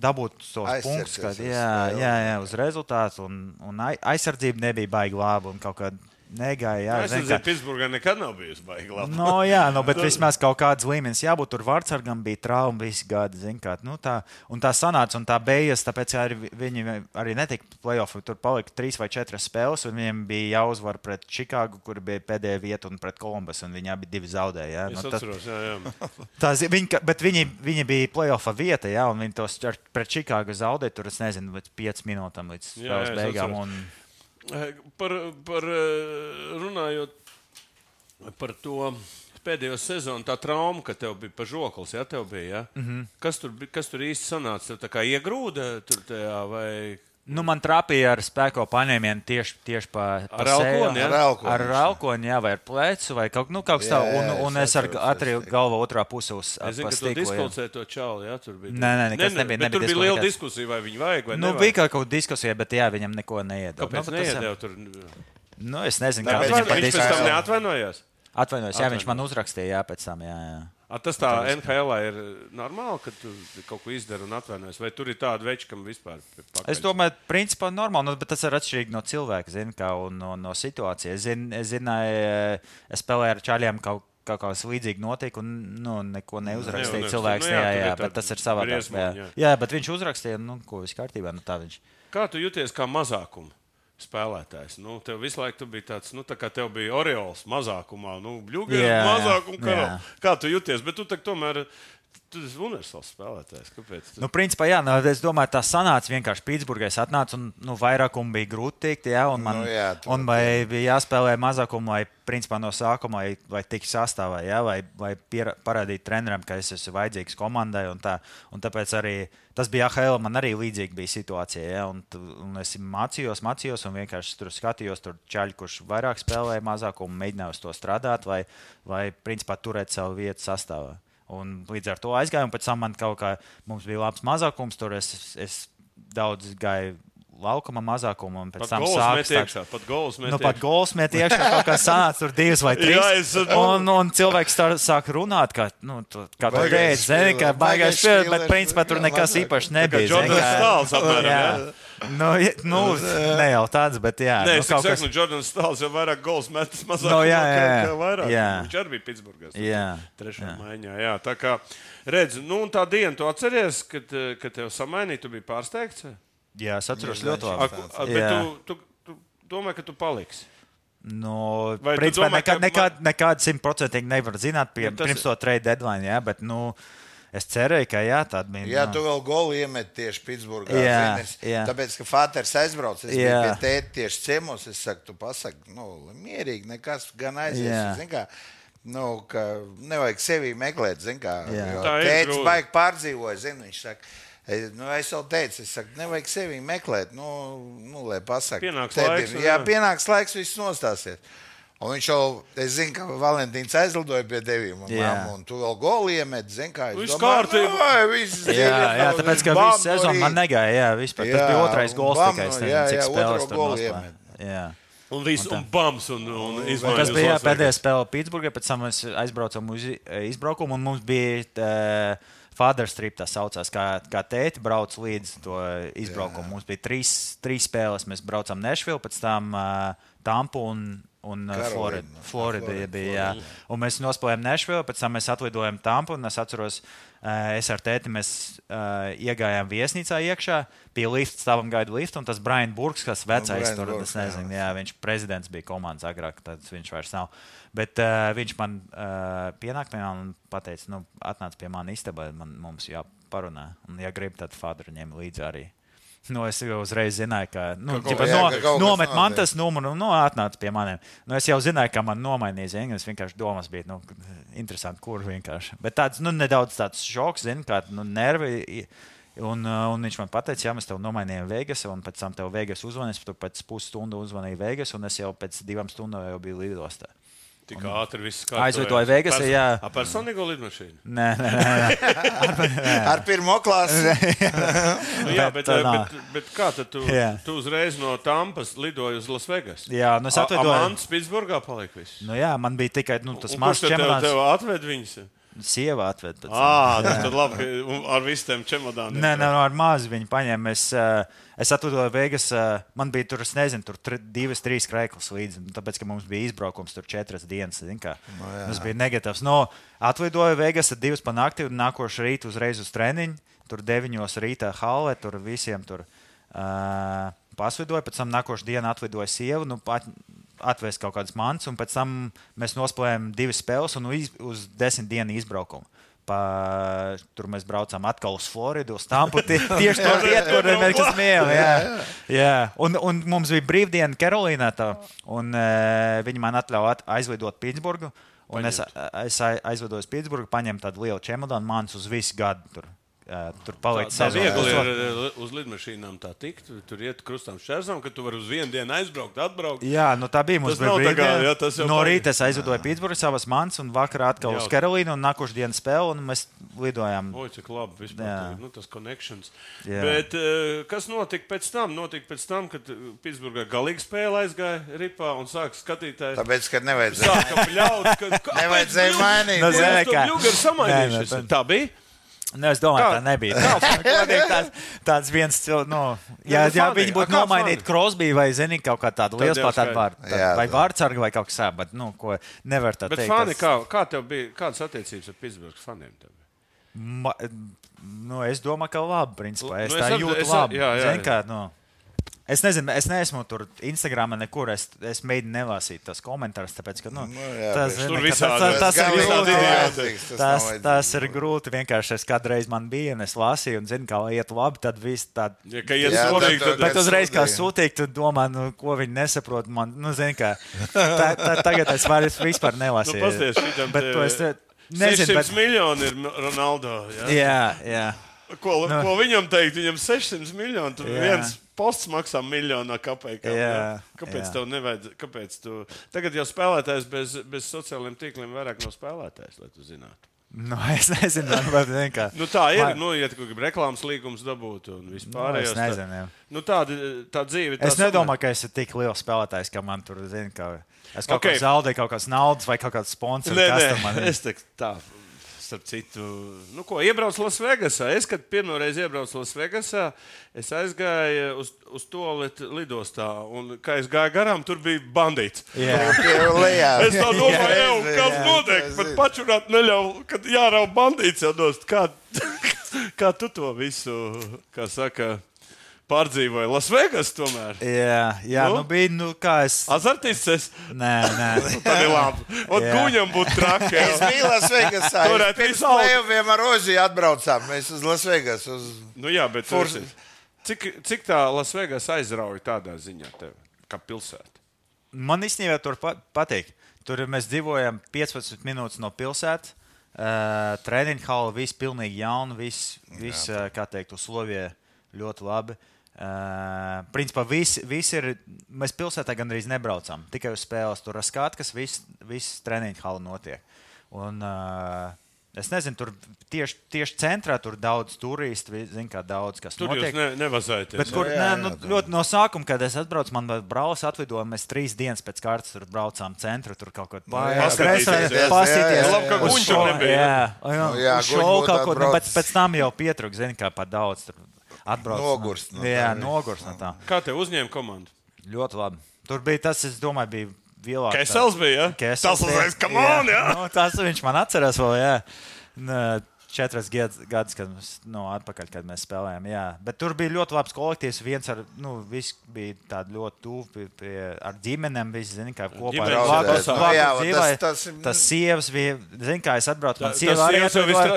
dabūt tos punktus, kad, jā, jā, jā, uz rezultātu. Un, un ai- aizsardzība nebija baigta laba un kaut kāda negāja. Jā, Es zini, nezinu, kā- Pitsburgā nekad nav bijusi baigta laba. No, jā, nu, bet [LAUGHS] vismaz kaut kāds līmenis jābūt. Tur vārdsargam bija trauma visu gadu. Kā, nu, tā, un tā sanāca, un tā beigas, tāpēc arī vi- viņi arī netika playoff. Tur palika trīs vai četras spēles, un viņiem bija jāuzvar pret Čikāgu, kur bija pēdējā vieta, un pret Kolumbus, un viņi abi divi zaudēja. Jā, Es nu, tas, atceros, jā, jā. [LAUGHS] tās, viņi, ka- bet viņi, viņi bija playoffa vieta, jā, un viņi tos pret Čikāgu zaudēja. Tur es nezinu, līdz 5 minūtēm līdz Jā, spēles jā, es beigām. Par, par runājot par to pēdējo sezonu, tā trauma, ka tev bija pažoklis, ja tev bija. Ja? Mm. -hmm. kas, tur, kas tur īsti sanāca? Tev tā kā iegrūda tur tajā vai. Nu, man trāpīja ar spēku paņēmienu tieši, tieši pa, pa Ar elkoni, ja? Ar elkoni. Ar raukoņu, jā, vai ar plecu, vai kaut, nu, kaut kas tāds. Un, un es es ar atriju galvu otrā pusē uz jā. diskvalcēji to čāli. Jā, tur bija. Nē, nē, nekas nebija- bet nebija tur bija liela diskvalifikācija. diskusija, vai viņi vajag vai Nu, nevajag. bija kaut kāda diskusija, bet jā, viņam neko neiedod. Kāpēc nu, bet tas- neiedēv tur? Nu, es nezinu, viņam viņš pēc tam neatvainojās. Atvainojos, jā, viņš man uzrakstīja, jā, pēc tam. Jā, jā. A, tas tā NHL ir normāli, ka tu kaut ko izdari un atvainojies. Vai tur ir tāda veida, kam vispār ir? Es domāju, principā normāli, nu, bet tas ir atšķirīgi no cilvēka zin, kā, un no, no situācijas. Es, zin, es zināju, es spēlēju ar čaļiem kaut, kaut kas līdzīgs notika, un nu, neko neuzrakstīja. Neuzrakstīja. Cilvēks, Nu nu, jā, jā, jā, bet tas ir savādāk. Jā. jā. bet viņš uzrakstīja, nu, ko viss kārtībā. Nu. Kā tu jūties kā mazākuma spēlētājs? Nu, tev visu laiku tu biji tāds, nu, tā kā tev bija Oriols mazākumā, nu, bļūgi, Jā, mazākuma jā. karalis. Kā tu jūties? Bet tu tomēr. Tu esi universāls spēlētājs. Kāpēc? Tu... Nu, principā, jā, nu, es domāju, tas sanāca vienkārši Pitsburgā. Es atnācu, un nu, vairākumu bija grūti tikt, jā, un man Nu, jā, tu- un vai bija jāspēlē mazākumu, vai principā no sākuma, vai, vai tik sastāvā, jā, vai, vai piera, parādīt trenerim, ka es esmu vajadzīgs komandai. Un tā, un tāpēc arī tas bija AHL, man arī līdzīga bija situācija. Jā, un, tu- un es mācījos, mācījos, un vienkārši tur skatījos, tur ķaļi, kurš vairāk spēlēja mazākumu, mēģināju uz to strādāt, vai, vai principā turēt savu vietu sastāvā. Un līdz ar to aizgāju, un pēc tam man kaut kā mums bija labs mazākums. Tur es, es daudz gāju laukuma mazākumu, un pēc Pat tam stāt- iekšā. Pat gols met Nu, pat iekšā. gols met iekšā, kaut kā sanāca tur divas vai [LAUGHS] trīs. Jā, es- un, un cilvēks tā sāk runāt, ka, nu, tu, kā tu teici, zini, ka spēlē, baigais baigais spēlē, bet principā tur nekas kā nebija. zini, Jordans kā- Stāls apmēram, jā. jā. Nu, [LAUGHS] nu, ne jau tāds, bet jā. Nē, nu, es kaut saku, kas- nu, Jordans Stāls jau vairāk gols metis mazāk. Nu, jā, jā, kā vairāk. jā. Viņš arī bija Pitsburgā. Jā, Trešā jā. maiņā. Jā, tā kā redz, nu, un tā diena, tu atceries, kad, kad tev samainīja, tu biji pārsteigts? Jā, es atceros Jā, ļoti A, labi. a, bet Jā. tu, tu, tu domā, ka tu paliksi. Nu, Vai principā, domā, ka nekad, nekad, nekad simtprocentīgi nevar zināt, pie, Nu, tas- pirms to trade deadline, jā, bet, nu, es cerēju, ka jā, tāda bija. Jā, tu vēl golu iemet tieši Pitsburgā. Jā, zini, es- jā. Tāpēc, ka Fāters aizbrauca, es biju Jā. pie tēta tieši ciemos. Es saku, tu pasaki, nu, mierīgi, nekas gan aizies. Nu, ka nevajag sevi meklēt, zin kā. Ir grūti. baigi pārdzīvoja, zini, viņš saka. Es, nu, es jau teicu, es saku, nevajag sevi meklēt. Nu, nu, lai pasakā, Pienāks Tedim- laiks, un Jā, jā. pienāks laiks, viss nostāsies. Un viņš jau, es zinu, ka Valentīns aizlidoja pie tevīm, un, Jā. mamma, un tu vēl goli iemet, zini, kā. Viss kārtībā. "Ai, viss Jā, jā, tāpēc, ka visu sezonu man rīta." negāja. Jā, vispār. Tas Jā, bija otrais un gols bam, tikai. Es jā, nezinu, cik jā, spēles otro tur nospēlēja. iemet. Jā. Un viss, un bams, un, un izmaiņas. Tas bija jā, pēdējā spēle Pitsburgā, pēc tam mēs aizbraucām uz izbraukumu, un mums bija uh, Father Strip, tā saucās, kā, kā tēti brauc līdz to izbraukumu. Mums bija trīs, trīs spēles, mēs braucām Nešvilu, pēc tam uh, Tampu un, un uh, Karolīna. Floridu. Florida Florida, bija, jā. Un mēs nospēlējām Nešvilu, pēc tam mēs atlidojām Tampu, un es atceros, uh, es ar tēti mēs uh, iegājām viesnīcā iekšā, pie lifta stāvam gaida lifta, un tas Brian Burks, kas vecais Brian tur, es nezinu, jā. viņš prezidents bija komandas agrāk, tad viņš vairs nav. Bet uh, viņš man uh, pienāk pie manis un teica, nu, atnāc pie manis istabā, man mums jāparunā. Un, ja grib, tad Fādra ņem līdzi arī. Nu, es jau uzreiz zināju, ka, nu, Ka ģipa, jā, no, ka nomet man tas numuru, nu, atnāc pie maniem. Nu, es jau zināju, ka man nomainīja zini, es vienkārši domas bija, nu, interesanti, kur vienkārši. Bet tāds, nu, nedaudz tāds šoks, zini, kā, nu, nervi. Un, un viņš man teica, jā, mēs tev nomainījām Vegas, un pēc tam tev Vegas uzvanīs. Pēc pusstundas uzvanīji Vegas, un es jau pēc divām stundām jau biju lidostā. Tik ātri viss Aizvietoja Vegasā, jā. Ar personīgo lidmašīnu. Nē, nē, nē. [LAUGHS] Ar pirmo klasi. [LAUGHS] Nu, jā, bet, Bet, bet, nā. bet, bet kā tad tu, Jā. tu uzreiz no Tampas lidoji uz Las Vegas? Jā, nu es atvedoju. Mans Pitsburgā palika viss. Nu, jā, man bija tikai nu, tas mazs kurš tad tev, čemodāns. tev atved viņus? Sieva atved. pēc tam. Ā, tas tad labi, ar visiem čemodāniem. Nē, nē, no ar mazu viņu paņēmu. Es, uh, es atvedoju Vegas. Uh, man bija tur, es nezinu, tur tri, divas, trīs krēslas līdzi. nu, Tāpēc, ka mums bija izbraukums tur četras dienas. zini kā. Tas bija negatīvs. No, atlidoju Vegas divas pa nakti un nākošais rīt uzreiz uz treniņu. Tur deviņos rītā halē, tur visiem tur. Uh, Pasvidoju, pēc tam nākošais dienā atlidoju sievu, nu, pat, atvēs kaut kādas mantas, un pēc tam mēs nospēlējām divas spēles un iz, uz desmit dienu izbraukumu. Pa, tur mēs braucām atkal uz Floridu, uz Tampu. Tie, [LAUGHS] tieši to vietu, kur mēs. Jā, jā. Un, un mums bija brīvdiena Karolīnā, tā, un uh, viņi man atļāva at- aizlidot Pitsburgu. Un es, es ai- aizvedu uz Pitsburgu, paņēmu tādu lielu čemodānu, mācos uz visu gadu. Tur. Tur paliek Tā sezona. viegli ir uz lidmašīnām tā tikt. Tur iet krustām šķērsām, ka tu vari uz vienu dienu aizbraukt, atbraukt. Jā, nu tā bija mums. Brīvdiena. jā, tas jau no rīta es aizvidoju Pitsburgā savas mans, un vakarā atkal uz Jautri. Karolīnu, un nākošais dienas spēle, un mēs lidojām. Oi, cik labi. Vispār, Jā. nu, tas connections. Jā. Bet, kas notika pēc tam? Notika pēc tam, kad Pitsburgā galīgi spēle aizgāja ripā un sāka skatītāji. Tāpēc, ka nevajadzēja. Sāka bļaut, ka [LAUGHS] Nevajadzēja mainīt. Nu, jā. zini, Kāpēc kā- Tā bija? Nu, es domāju, Kā? [LAUGHS] tā nebija. Tā, tāds, tāds viens nu, ja, nu, ja viņi būtu fani? Crosby vai, zini, kaut kā tādu lielu vārdu, Jā, vai tā. vārdsargu vai kaut kas tāds, bet, nu, ko nevar tā Bet teikt. fani, tas- kā, kā tev bija, kādas attiecības ar Pitsburgas faniem? Tev? Ma, nu, es domāju, ka labi, principā. Es Nu, tā es ap- jūtu es- labi. jā, jā, Zini, kā, nu, Es nezinu, es neesmu tur Instagramā nekur. Es, es mēģinu nelasīt tos komentārus, tāpēc, ka nu, Nu, jā, tas, tur ka visādi tas, tas, tas ir grūti. jā. vajadzīgs, tas Tas, tas ir vajadzīgs. grūti. Vienkārši es kādreiz man biju un es lasīju, un zinu, kā iet labi. Tad viss tād, Ja, ka iet Jā, svarīgi, tad- tad, Bet uzreiz, kā sūtīt, tu domā, nu, ko viņi nesaprot. Man, nu, zini, kā, tā, tā, tagad es vairs vispār Nu, nelasīju. pasties, šitam bet to es te- 600 nezinu. Bet, miljoni ir Ronaldo. Ja? jā, jā. Ko, Nu. ko viņam teikt? Viņam 600 miljoni. Tur Jā. viens posts maksā miljonu. Jā, Kāpēc jā. tev nevajag? Kāpēc tu... Tagad jau spēlētājs bez, bez sociālajiem tīkliem vairāk nav spēlētājs, lai tu zinātu. Nu, es nezinu, bet zini, kā. Nu, tā ir. Man- Nu, ja tu grib reklāmas līgumus dabūt un vispār. Nu, es nezinu, jā. Nu, tāda tā dzīve. Es tā nedomāju, ka es esmu tik liels spēlētājs, ka man tur, zini, ka es kaut Ok. okay. kā zaudēju kaut kādas naudas vai kaut kādas sponsors. Nē, nē, tur man ir. es tā. Starp citu, nu, ko iebraucu Lasvegasā. Es, kad pirmo reizi iebraucu Lasvegasā, es aizgāju uz, uz to lidostā. Un, kā es gāju garām, tur bija bandīts. Lejā. [LAUGHS] Es tā domāju, jau, kas notiek. zinu. pačurāt neļauj, kad jārauj bandīts jau nost. Kā, [LAUGHS] kā tu to visu, kā saka, pārdzīvoji? Lasvegas tomēr. Jā, jā Nu? nu, bija, nu, kā es. Azartists es. Nē, nē. [LAUGHS] Tad ir labi. Un Jā. guņam būtu traki. Es biju Pirms visu augu. plēviem ar Oziju atbraucām. Mēs uz Lasvegas. Uz... Nu, jā, bet esi- cik, cik tā Lasvegas aizrauja tādā ziņā, tev, kā pilsēta? Man īstenībā tur pa patīk. Tur mēs dzīvojam 15 minūtes no pilsētas. Uh, Treniņš hala, viss pilnīgi jauna, viss, vis, uh, kā teikt, uz Sloviju ļoti labi. Uh, principā visi, visi ir. Mēs pilsētā gandrīz nebraucam. Tikai uz spēles. Tur ir skats, kas viss, viss treniņš hala notiek. Un, uh, Es nezinu, tur tieši, tieši centrā tur daudz turistu, vi- zin, kā daudz kas Tur notiek. jūs ne, nevazājat. Bet kur, Jā, jā, jā, nē, nu, ļoti no sākuma, kad es atbraucu, man brālis atlidoja, mēs trīs dienas pēc kārtas tur braucām centru, tur kaut ko jā, paskatīties, jā, jā, pasīties. jā, Labi, ka uz guņš tur šo- nebija, Jā, jā, Nu, jā jā, uz guņi šovu būtu kaut ko, nu, bet atbraucis. pēc tam jau pietrūks, zini, kā par daudz tur atbrauc. Nogurst no, no jā, tā. nogurs no tā. Kā te uzņēma komandu? Ļoti labi. Tur bija tas, es domāju, bija vielāk. Kesels bija, ja? Kesels Tas bija- come on, ja? Nu, tas viņš man atceras vēl, jā. Četras gadus, kad nu, atpakaļ, kad mēs spēlējām. Jā. Bet tur bija ļoti labs kolektīvs. Viens ar, nu, viss bija tāds ļoti tuvu pie, pie, ar ģimenēm. Visi, zini, kā kopā ar blakus- Nu, dzīvoja. tas- tas sievas bija, zini, kā es atbraucu. Man Tas sieva arī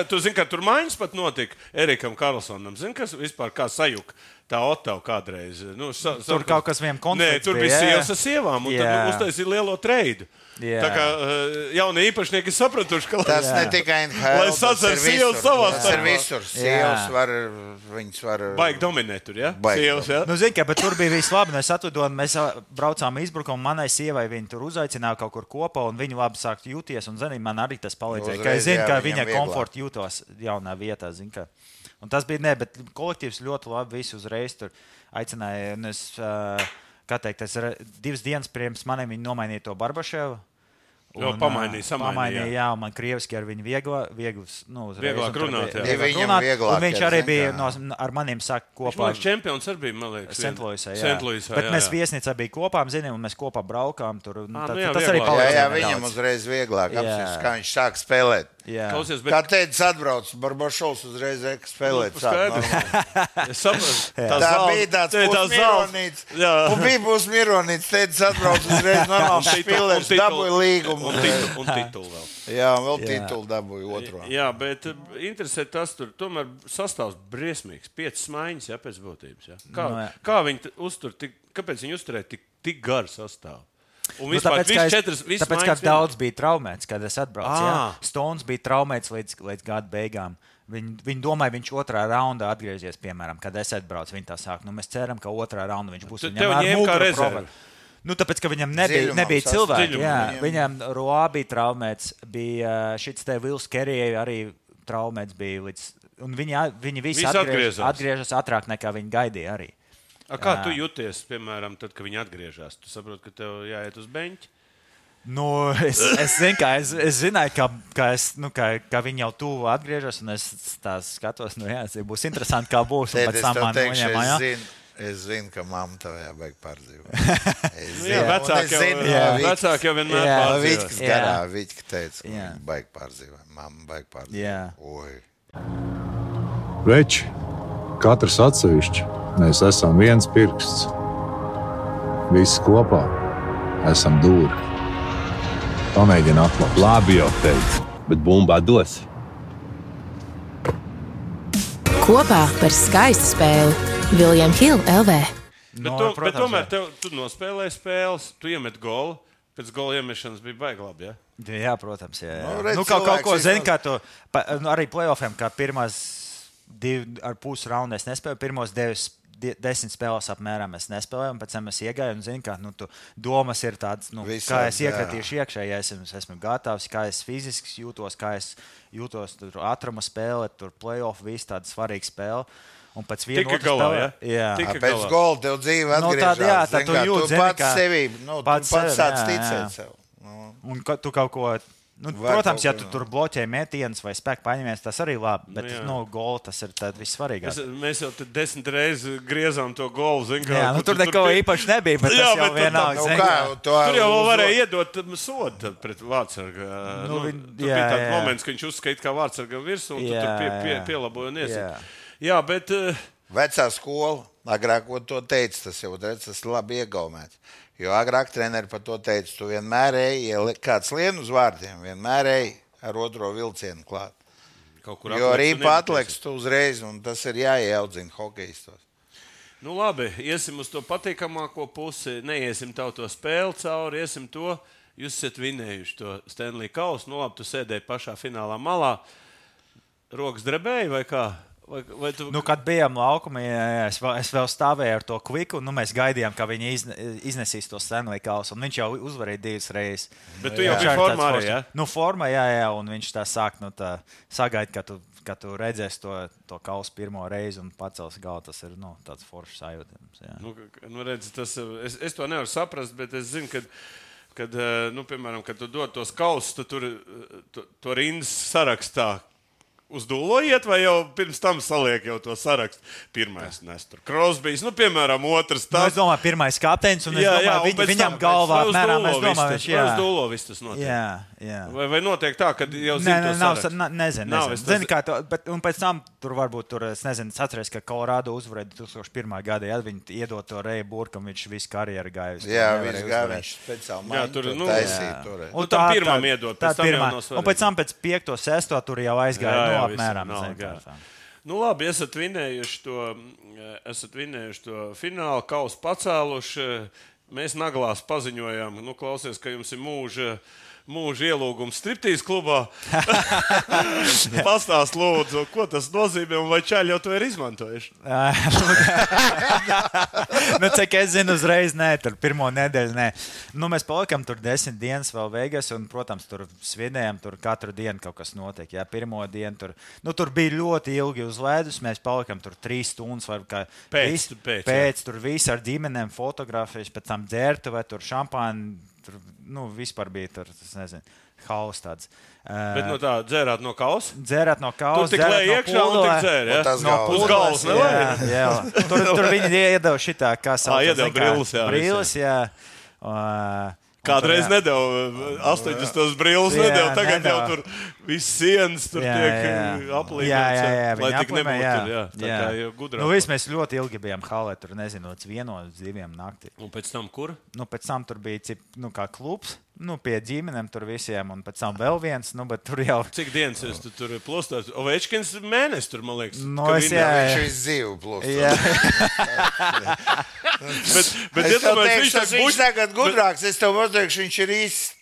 tu zini, ka tur maiņas pat notika Erikam Karlsonam. Zini, kas vispār kā sajuka? Tā Otava kādreiz. Nu, sa, sa, Tur kaut kas vienam Nē, konflikts tur bija, jā. sievas ar sievām, un tad Jā. nu, uztaisīja lielo treidu. Jā. Tā kā uh, jaunie īpašnieki ir sapratuši, ka Tas Jā. ne tikai [LAUGHS] NHL. Lai ir sievas savā Tas ir starpā. visur. Sievas Jā. var, viņas var. baigi dominēt tur, ja? Baigi Sievas, ja? Nu, zini, ka, bet tur bija viss labi. Mēs atvadojām, mēs braucām izbrukumu. Manai sievai viņa tur uzaicināja kaut kur kopā, un viņa labi sāk jūties. Un, zini, man arī tas palīdzēja. Ka Uzreiz, es zinu, jā, ka viņa komforta jūtos jaunā vietā. Zini, ka. Un tas bija ne, bet kolektīvs ļoti labi. Visi uzreiz tur aicināja. un Es, kā teikt, es re- divas dienas pirms maniem viņa nomainīja to Barbaševu. Jo, Un, pamainīja, ā, samainīja, pamainīja, jā. jā, un man krieviski ar viņu viegla, viegls, nu, uzreiz, Vieglāk runāt, bija jā. Vieglāk runāt, vieglāk, viņš jā, arī bija no, ar maniem Viņš, kopā. liekas, čempions arī bija, man liekas. Sentluisā, jā. Sentluisā, Bet jā, mēs jā. viesnīcā bijām kopā, zinām, un mēs kopā braukām tur. un Ā, tad- nu jā, tas arī vieglāk. Jā, palīdzēja jā, nedaudz. viņam uzreiz vieglāk Jā. apspriest, kā viņš sāk spēlēt. Jā. Klausies, bet Kā teica, atbrauc Barbašovs uzreiz eka spēlēt. Nu, [LAUGHS] saprotu. Tā zelta- bija tāds tā pusmironīts. Jā. Un bija pusmironīts, teica, atbrauc uzreiz [LAUGHS] normāli spēlēt, dabūja līgumu. Un titulu, un titulu vēl. Jā, un vēl Jā. titulu dabūja otro. Jā, bet uh, interesē tas, tur tomēr sastāvs briesmīgs. Piecas maiņas, jā, pēc būtības. Jā. Kā, Nu, jā. kā viņi uztur, tik, kāpēc viņi uzturēja tik, tik garu sastāvu? Un Nu, vispār tāpēc, ka es- četras, tāpēc, ka daudz bija traumēts, kad es atbraucu. Jā. Stones bija traumēts līdz, līdz gada beigām. Viņi, viņi domāja, viņš otrā raundā atgriezīsies, piemēram, kad es atbraucu. Viņi tā sāk, nu, mēs ceram, ka otrā raundā viņš būs. Tu- Viņam ņem kā problēma. Nu, tāpēc, ka viņam nebija, Dziļumam nebija cilvēki. Jā, viņam- Roā bija traumēts, bija šis te Vils Kerijai arī traumēts bija līdz. Un viņi, viņi visi Visi atgriežas, atgriezās. atgriežas ātrāk nekā viņi gaidīja arī. A, kā Jā. tu jūties, piemēram, tad, kad viņi atgriežas? Tu saproti, ka tev jāiet uz beņķa. Nu, es, es, zinu, ka, es, es zināju, ka, ka, es, nu, ka, ka viņi jau tuvu atgriežas, un es tā skatos, nu, jā, būs interesanti, kā būs. Pēc es tam noņem, es zinu, ka mamma tev jābeig pārdzīvot. [LAUGHS] Es Nu, jā, vecāki jau, zinu, jā, no Viķas- vecāki jau vienmēr Jā. no pārdzīvo. Viķas Jā. garā, Viķa teica, ka baig pārdzīvot. Mamma baig pārdzīvot. Veči, katrs atsevišķi, mēs esam viens pirksts. Visi kopā esam dūri. Pamēģini atklāt. Labi, jau teicu, bet bumbā dos. Kopā par skaistu spēli Viljams Hilde LV. Bet, No, to, bet protams, tomēr jā. tev, tu nospēlēji spēles, tu iemet golu. Pēc gola iemešanas bija baigi labi. Ja? Jā, protams. Jā, jā. Nu, redz, nu, kaut, kaut ko vismaz- kā tu pa, nu, arī playoffiem, kā pirmās divi ar pusi raundā es nespēju. Pirmos devis, die- desmit spēles apmēram es nespēlēju, un pēc tam es iegāju un zinu, ka nu, tu, domas ir tādas, nu, Visādi, kā es iekritīšu iekšā, ja es esmu, es esmu gatavs, kā es fiziski jūtos, kā es jūtos tur ātruma spēle, tur playoff, viss tāda svarīga spēle. Un pēc viena Tika otra galā, spēlē- ja? jā. Tika- A, Pēc gola tev dzīve Nu, atgriežas. tāda, jā, tā tu jūti, tu zini, pats kā- sevi, nu, pats tu pats sevi, sāc jā, ticēt sev. Nu, Un ka tu kaut ko. Nu, Vai protams, ja tu tur bloķē metienus vai spēku paņemies, tas arī labi. Bet, Nu, nu, gol tas ir vissvarīgākais. mēs jau desmit reizes griezām to golu. Zin, kā, Jā, nu, kur tur neko pie- īpaši nebija, bet [LAUGHS] Jā, tas jau bet tur vienalga. nu, zini, kā, to Tur jau uz- varēja iedot sodu pret Vārtsargu. Nu, Nu, tur jā, bija tāds jā. moments, ka viņš uzskaita, kā Vārtsarga virsū, un tu Jā, tur pie, pie, pielaboja un iesit. Jā. Jā, bet uh, Vecā skola, agrāk to teica, tas jau redz, tas ir labi iegaumēts. Jo agrāk treneris par to teica, tu vienmēr eji, ja kāds lien uz vārdiem, vienmēr eji ar otro vilcienu klāt. Jo arī patliks tu uzreiz, un tas ir jāieudzina hokeistos. Nu, labi, iesim uz to patīkamāko pusi. Neiesim tev to spēli cauri, iesim to. Jūs esat vinējuši to Stanley Kausu. Nu, labi, tu sēdēji pašā finālā malā. Rokas drebēja vai kā? Vai, vai tu... Nu, kad bijām laukumā, es, vēl, es vēl stāvēju ar to kviku, un nu, mēs gaidījām, ka viņi izne, iznesīs to Stanley kausu. un Viņš jau uzvarēja divas reizes. Bet tu jau biji formā arī, ja? Nu, formā, jā, jā, un viņš tā sāk, nu, tā sagaida, ka tu, ka tu redzēsi to, to kausu pirmo reizi un pacels galvu. Tas ir nu, tāds foršs sajūtams. jā. Nu, nu, redz, tas, es, es to nevaru saprast, bet es zinu, ka. Kad, eh, nu, piemēram, kad tu dod tos kausus, tad tur eh, to, to rindas sarakstā uz dūlo iet, vai jau pirms tam saliek jau to sarakstu. Pirmais nes tur Krosbīs, nu, piemēram, otrs. Nu, es Tas, domāju, pirmais kapteinis, un es domāju, un viņ, pēc viņam tam- galvā apmēram, viņš vai jā. uz dūlo viss tas notiek. Jā, jā. Vai, vai notiek tā, ka jau Nē, zina, nē, to nav, sarakstu? sa- na- nezinu, Nav, nezinu. Zini, kā to, bet, un pēc tam tur varbūt, tur, es nezinu, es atceros, ka Colorado uzvarēja 2001. gadā, ja viņi iedod to Reju Burkam, viņš visu karjeru gāja. uz Jā, viņš gāja, speciāli Jā, maiņu tur, nu, jā. toreiz. Un tam pirmam iedod, tā pēc tam pirmā. nav. Un pēc tam pēc 5, 6 tur jau aizgāja. Jā, apmēram. nav, zini, jā. kā tā. Nu, labi, esat vinējuši to, esat vinējuši to finālu, kausu pacēluši. Mēs naglās paziņojām, nu, klausies, ka jums ir mūža, mūža ielūgums striptīs klubā. [LAUGHS] Pastāst, lūdzu, ko tas nozīmē un vai čaļi jau to ir izmantojuši. [LAUGHS] nu, cik es zinu, uzreiz nē, tur pirmo nedēļu nē. Nu, mēs palikām tur desmit dienas vēl Vegas, un, protams, tur svinējām, tur katru dienu kaut kas notiek. Jā, pirmo dienu tur, nu, tur bija ļoti ilgi uz ledus. Mēs palikām tur trīs stundas, vai kā Pēc, vis- tu pēc, jā. pēc tur viss ar ģimenēm, fotografijas, pēc tam dzērtu vai tur šampānu. Tur, nu, vispār bija tur, tas nezinu, haus tāds. Bet no tā dzērāt no kausa. dzērāt no kausa. Tur tik dzērāt lej no iekšā un pūlē. dzēr. Ja? Un tas No pūles, galvas jā, jā. Tur, tur viņi iedeva šitā, kā [LAUGHS] sauc. Ā, iedeva zini, kā brilles, jā, jā. Uh, un Kādreiz nedēļu, 80 brīvus nedēļu, tagad nedēļ. jau tur viss sienas tur Jā, tiek jā, jā, lai tik nebūtu jā. tur, jā. Tā Jā. kā gudrāk. Nu, viss mēs ļoti ilgi bijām halē, tur nezinu, vienos, diviem naktī. Un pēc tam kur? Nu, pēc tam tur bija cip, nu, kā klubs, nu, pie ģimenēm tur visiem, un pēc tam vēl viens, nu, bet tur jau. Cik dienas es tu tur plostos? Ovečkins mēnesis tur, man liekas. Nu, ka es, viņa- jā, Viņš jā. visu dzīvi plūst. Jā, Bet, bet Es teikšu, tas tā viņš buļ- tagad gudrāks. Es tev pateikšu, viņš ir īsts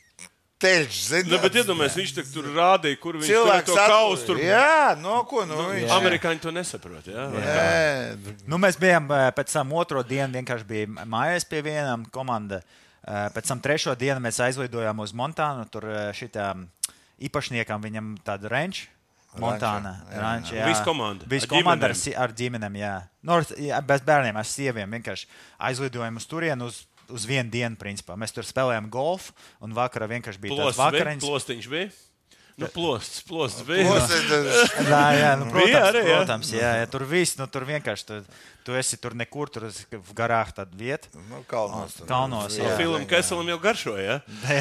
teļš. zini, Nu, bet iedomājieties, viņš tak tur rādīja, kur viņš Cilvēks to kaustu tur. Jā, no ko nu viņš. Amerikāņi to nesaprot. Jā, Jā, Nu, mēs bijām eh, pēc tam otro dienu, vienkārši bija mājās pie vienām komandām. Pēc tam trešo dienu mēs aizlidojām uz Montānu. Tur šitā īpašniekam viņam tāda ranča. Montāna. Ranča, jā. Visa komanda. Visa Ar komanda ar, ar ģimenēm, jā. Nu, ar, jā. Bez bērniem, ar sieviem. Vienkārši aizlidojām uz turieni uz, uz vienu dienu, principā. Mēs tur spēlējām golfu un vakarā vienkārši bija tāds Plosts bija, vakariņas. plostiņš bija. Nu, plosts, plosts bija. Plosts, [LAUGHS] Jā, jā, nu, protams, Bija arī, jā. protams jā, jā, tur viss, nu, tur vienkārši tu, tu esi tur nekur, tur esi garāk tāda vieta. Nu, kalnos. tur. Kalnos, jā. Filmu Keselam jau garšoja. [LAUGHS]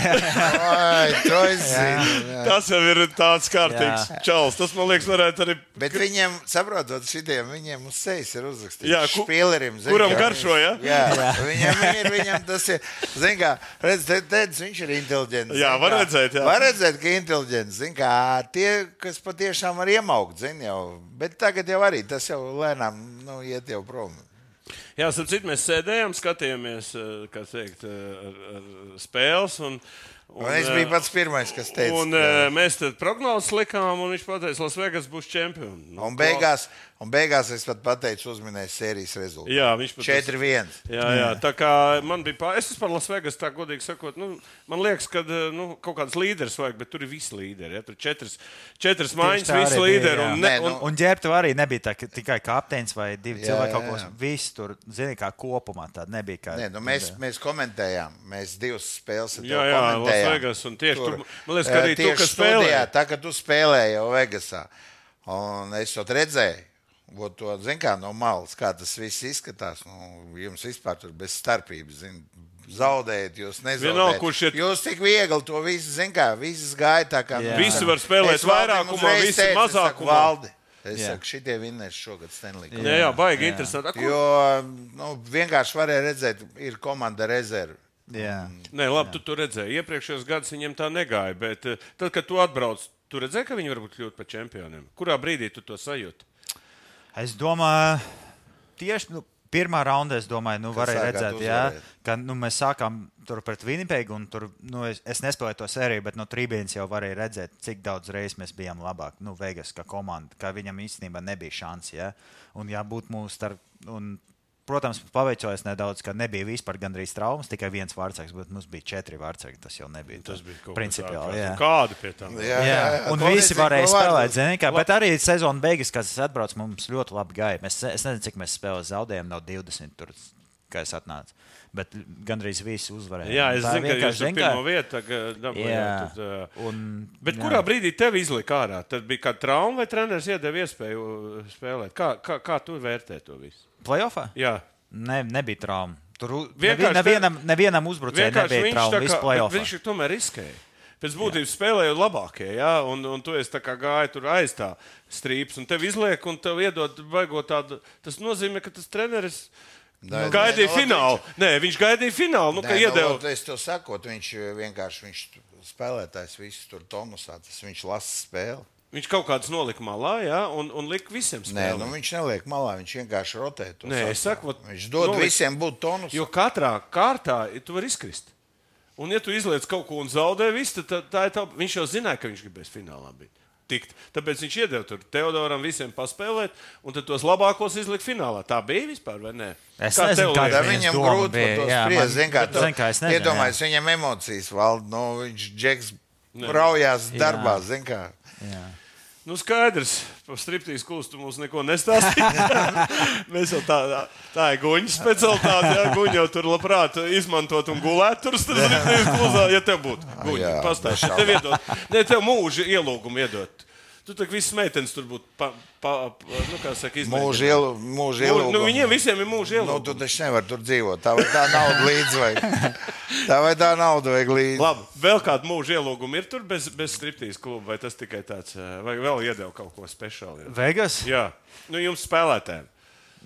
Jā. Tas jau ir tāds kārtīgs Jā. čels. Tas man liekas, varētu arī. Bet viņiem, saprotot, šitiem viņiem uz sejas ir uzrakstīts. Jā, ku- Špielerim, zini, kuram kā garšo, ja? viņš- Jā, viņam ir, viņam tas ir, zini kā, redz, teic, viņš ir inteliģents. Jā, var redzēt, jā. Var redzēt, ka inteliģents, zini kā, tie, kas patiešām var iemaukt, zini jau. Bet tagad jau arī tas jau lēnām, nu, iet jau prom. Jā, starp citu, mēs sēdējām, skatījāmies, eh, kā teikt, eh, spēles. Un, Un es biju pats pirmais, kas teica. Un eh, mēs tad prognozes likām, un viņš teica, Las Vegas būs čempions. Nu, Un beigās, un beigās es pat pateicu, uzminēju sērijas rezultātu. Jā, viņš pat 4-1. Jā, jā, tā kā man bija pārāk. Es esmu par Las Vegas, tā godīgi sakot, nu, man liekas, ka nu, kaut kāds līderis vajag, bet tur ir visi līderi. Ja? Tur četras, četras maiņas, tā visi bija, līderi. Un, ne, Nē, nu, un, Un ģērbta arī nebija tā, ka tikai kapteinis vai divi Jā, cilvēki kaut ko jā. visu tur, zini, kā kopumā tāda nebija. Kā, Nē, nu mēs, mēs komentējām, mēs divas spēles Jā, jā, komentējām. Las Vegas, un tieši tur, man liekas, ka eh, arī tu, tieši kas spēlēji. Tā kā tu spēlēji jau Vegasā, un es to redzēju. Vot To zinu, kā no malas, kā tas viss izskatās. Nu, jums vispār tur bez starpības, zin, zaudējat, jūs. Vienalga, kurš iet- Jūs tik viegli to visu, zinu, kā visas gāja tā kā. Jā. Visi var spēlēt vairākumā, visi teicu, es saku, mazākumā. Valdi, Es Jā. saku, šitie vinnēs šogad Stanley. Jā, jā, baigi interesanti. A, kur- Jo nu, vienkārši varēja redzēt, ir komanda rezerve. Jā. Nē, labi, tu to redzēji. Iepriekšējos gados viņiem tā negāja, bet eh, tad, kad tu atbrauc, tu redzēji, ka viņi var būt kļūt par čempioniem. Kurā brīdī tu to sajūti? Es domāju, tieši nu, pirmā raundā, es domāju, nu, varēja redzēt, jā, ka nu, mēs sākām tur pret Winnipegu, un tur, nu, es, es nespēlēju to sēriju, bet no trījus jau varēja redzēt, cik daudz reizes mēs bijām labāki. Nu, Vegas kā komanda, kā viņam īstenībā nebija šāds. Ja? Un jābūt mūsu starp. Un, Protams, paveicojās nedaudz, ka nebija vispār gandrīz traumas, tikai viens vārdsargs, bet mums bija četri vārdsargi. Tas jau nebija. Tas bija kaut kas principiāli. jā. Kāda pie tam? Jā, Jā, un to visi varēja spēlēt. Zini, kā, bet arī sezona beigas, kad es atbraucu, mums ļoti labi gāja. Mēs, es nezinu, cik mēs spēlējām, zaudējām no 20, tur, kā es atnācu. Bet gandrīz visi uzvarēja. Jā, es Tā zinu, ka jūs pirmo vietu tagad dabūjāt. Jā, tad, un, Bet jā. kurā brīdī tev izlika ārā? Tad bija kāda trauma vai treneris iedeva iespēju spēlēt? Kā, kā, kā tu vērtē to visu? Playoffā? Jā. Ne, nebija trauma. Tur Vienkārši nevienam, nevienam uzbrucējam nebija viņš, trauma. tā Viss kā, playoffā. bet viņš ir tomēr riskēja. Pēc būtības spēlējot labākie, ja? un, un tu esi tā kā gājis tur aiz tā strīpas, un tev izliek, un tev iedod baigot tādu. Tas nozīmē, ka tas treneris Nē, gaidīja nē, nu, finālu. Nē, viņš gaidīja finālu. Nu, Nē, ka nu, iedeva. ot, es to saku, viņš vienkārši viņš spēlētājs visu tur tonusā. Tas viņš lasa spēli. Viņš kaut kādas nolika malā, ja? un, un lika visiem Nē, spēlēt. nu, viņš neliek malā, viņš vienkārši rotē to. Nē, es sastāvu. saku, ot, viņš dod nolikt- visiem būt tonusā. Jo katrā kārtā tu vari izkrist. Un, ja tu izliec kaut ko un zaudē, visu, tad tā, tā ir tā. Viņš jau zināja, ka viņš gribēs finālā būt. Tikt. Tāpēc viņš iedeva tur Teodoram visiem paspēlēt, un tad tos labākos izlikt finālā. Tā bija vispār, vai ne? Es Kā nezinu, kāda viņas viņam grūti bija. par to Jā, spriest. man- Zin, kā, es nezinu, Iedomājieties, viņam emocijas valda. Nu, viņš džeks braujās darbā. Zin, kā. Jā. Nu, skaidrs, par striptīzu kūstu mums neko nestāstīja. [LAUGHS] Mēs jau tā, tā ir guņa specialitāte. Jā, guņa jau tur labprāt izmantot un gulēt tur striptīzu kūzā, ja tev būtu. Guņa, Jā, pastāsti. Tev iedot, ne, tev mūža ielūgumu iedot. Tu tā visas meitenes tur būtu, pa, pa, pa, nu, kā saka, izmēģināt. Mūža ielu, mūža Nu, ielu. nu, viņiem visiem ir mūža Nu, ielūgums. tu taču nevari tur dzīvot. Tā vai tā nauda [LAUGHS] līdzi vajag. Tā vai tā nauda vajag līdzi. Labi, vēl kāda mūža ielūguma ir tur bez, bez striptīzes kluba, vai tas tikai tāds, eh, vai vēl iedeva kaut ko speciālu? Vegas? Jā, nu, jums spēlētājiem.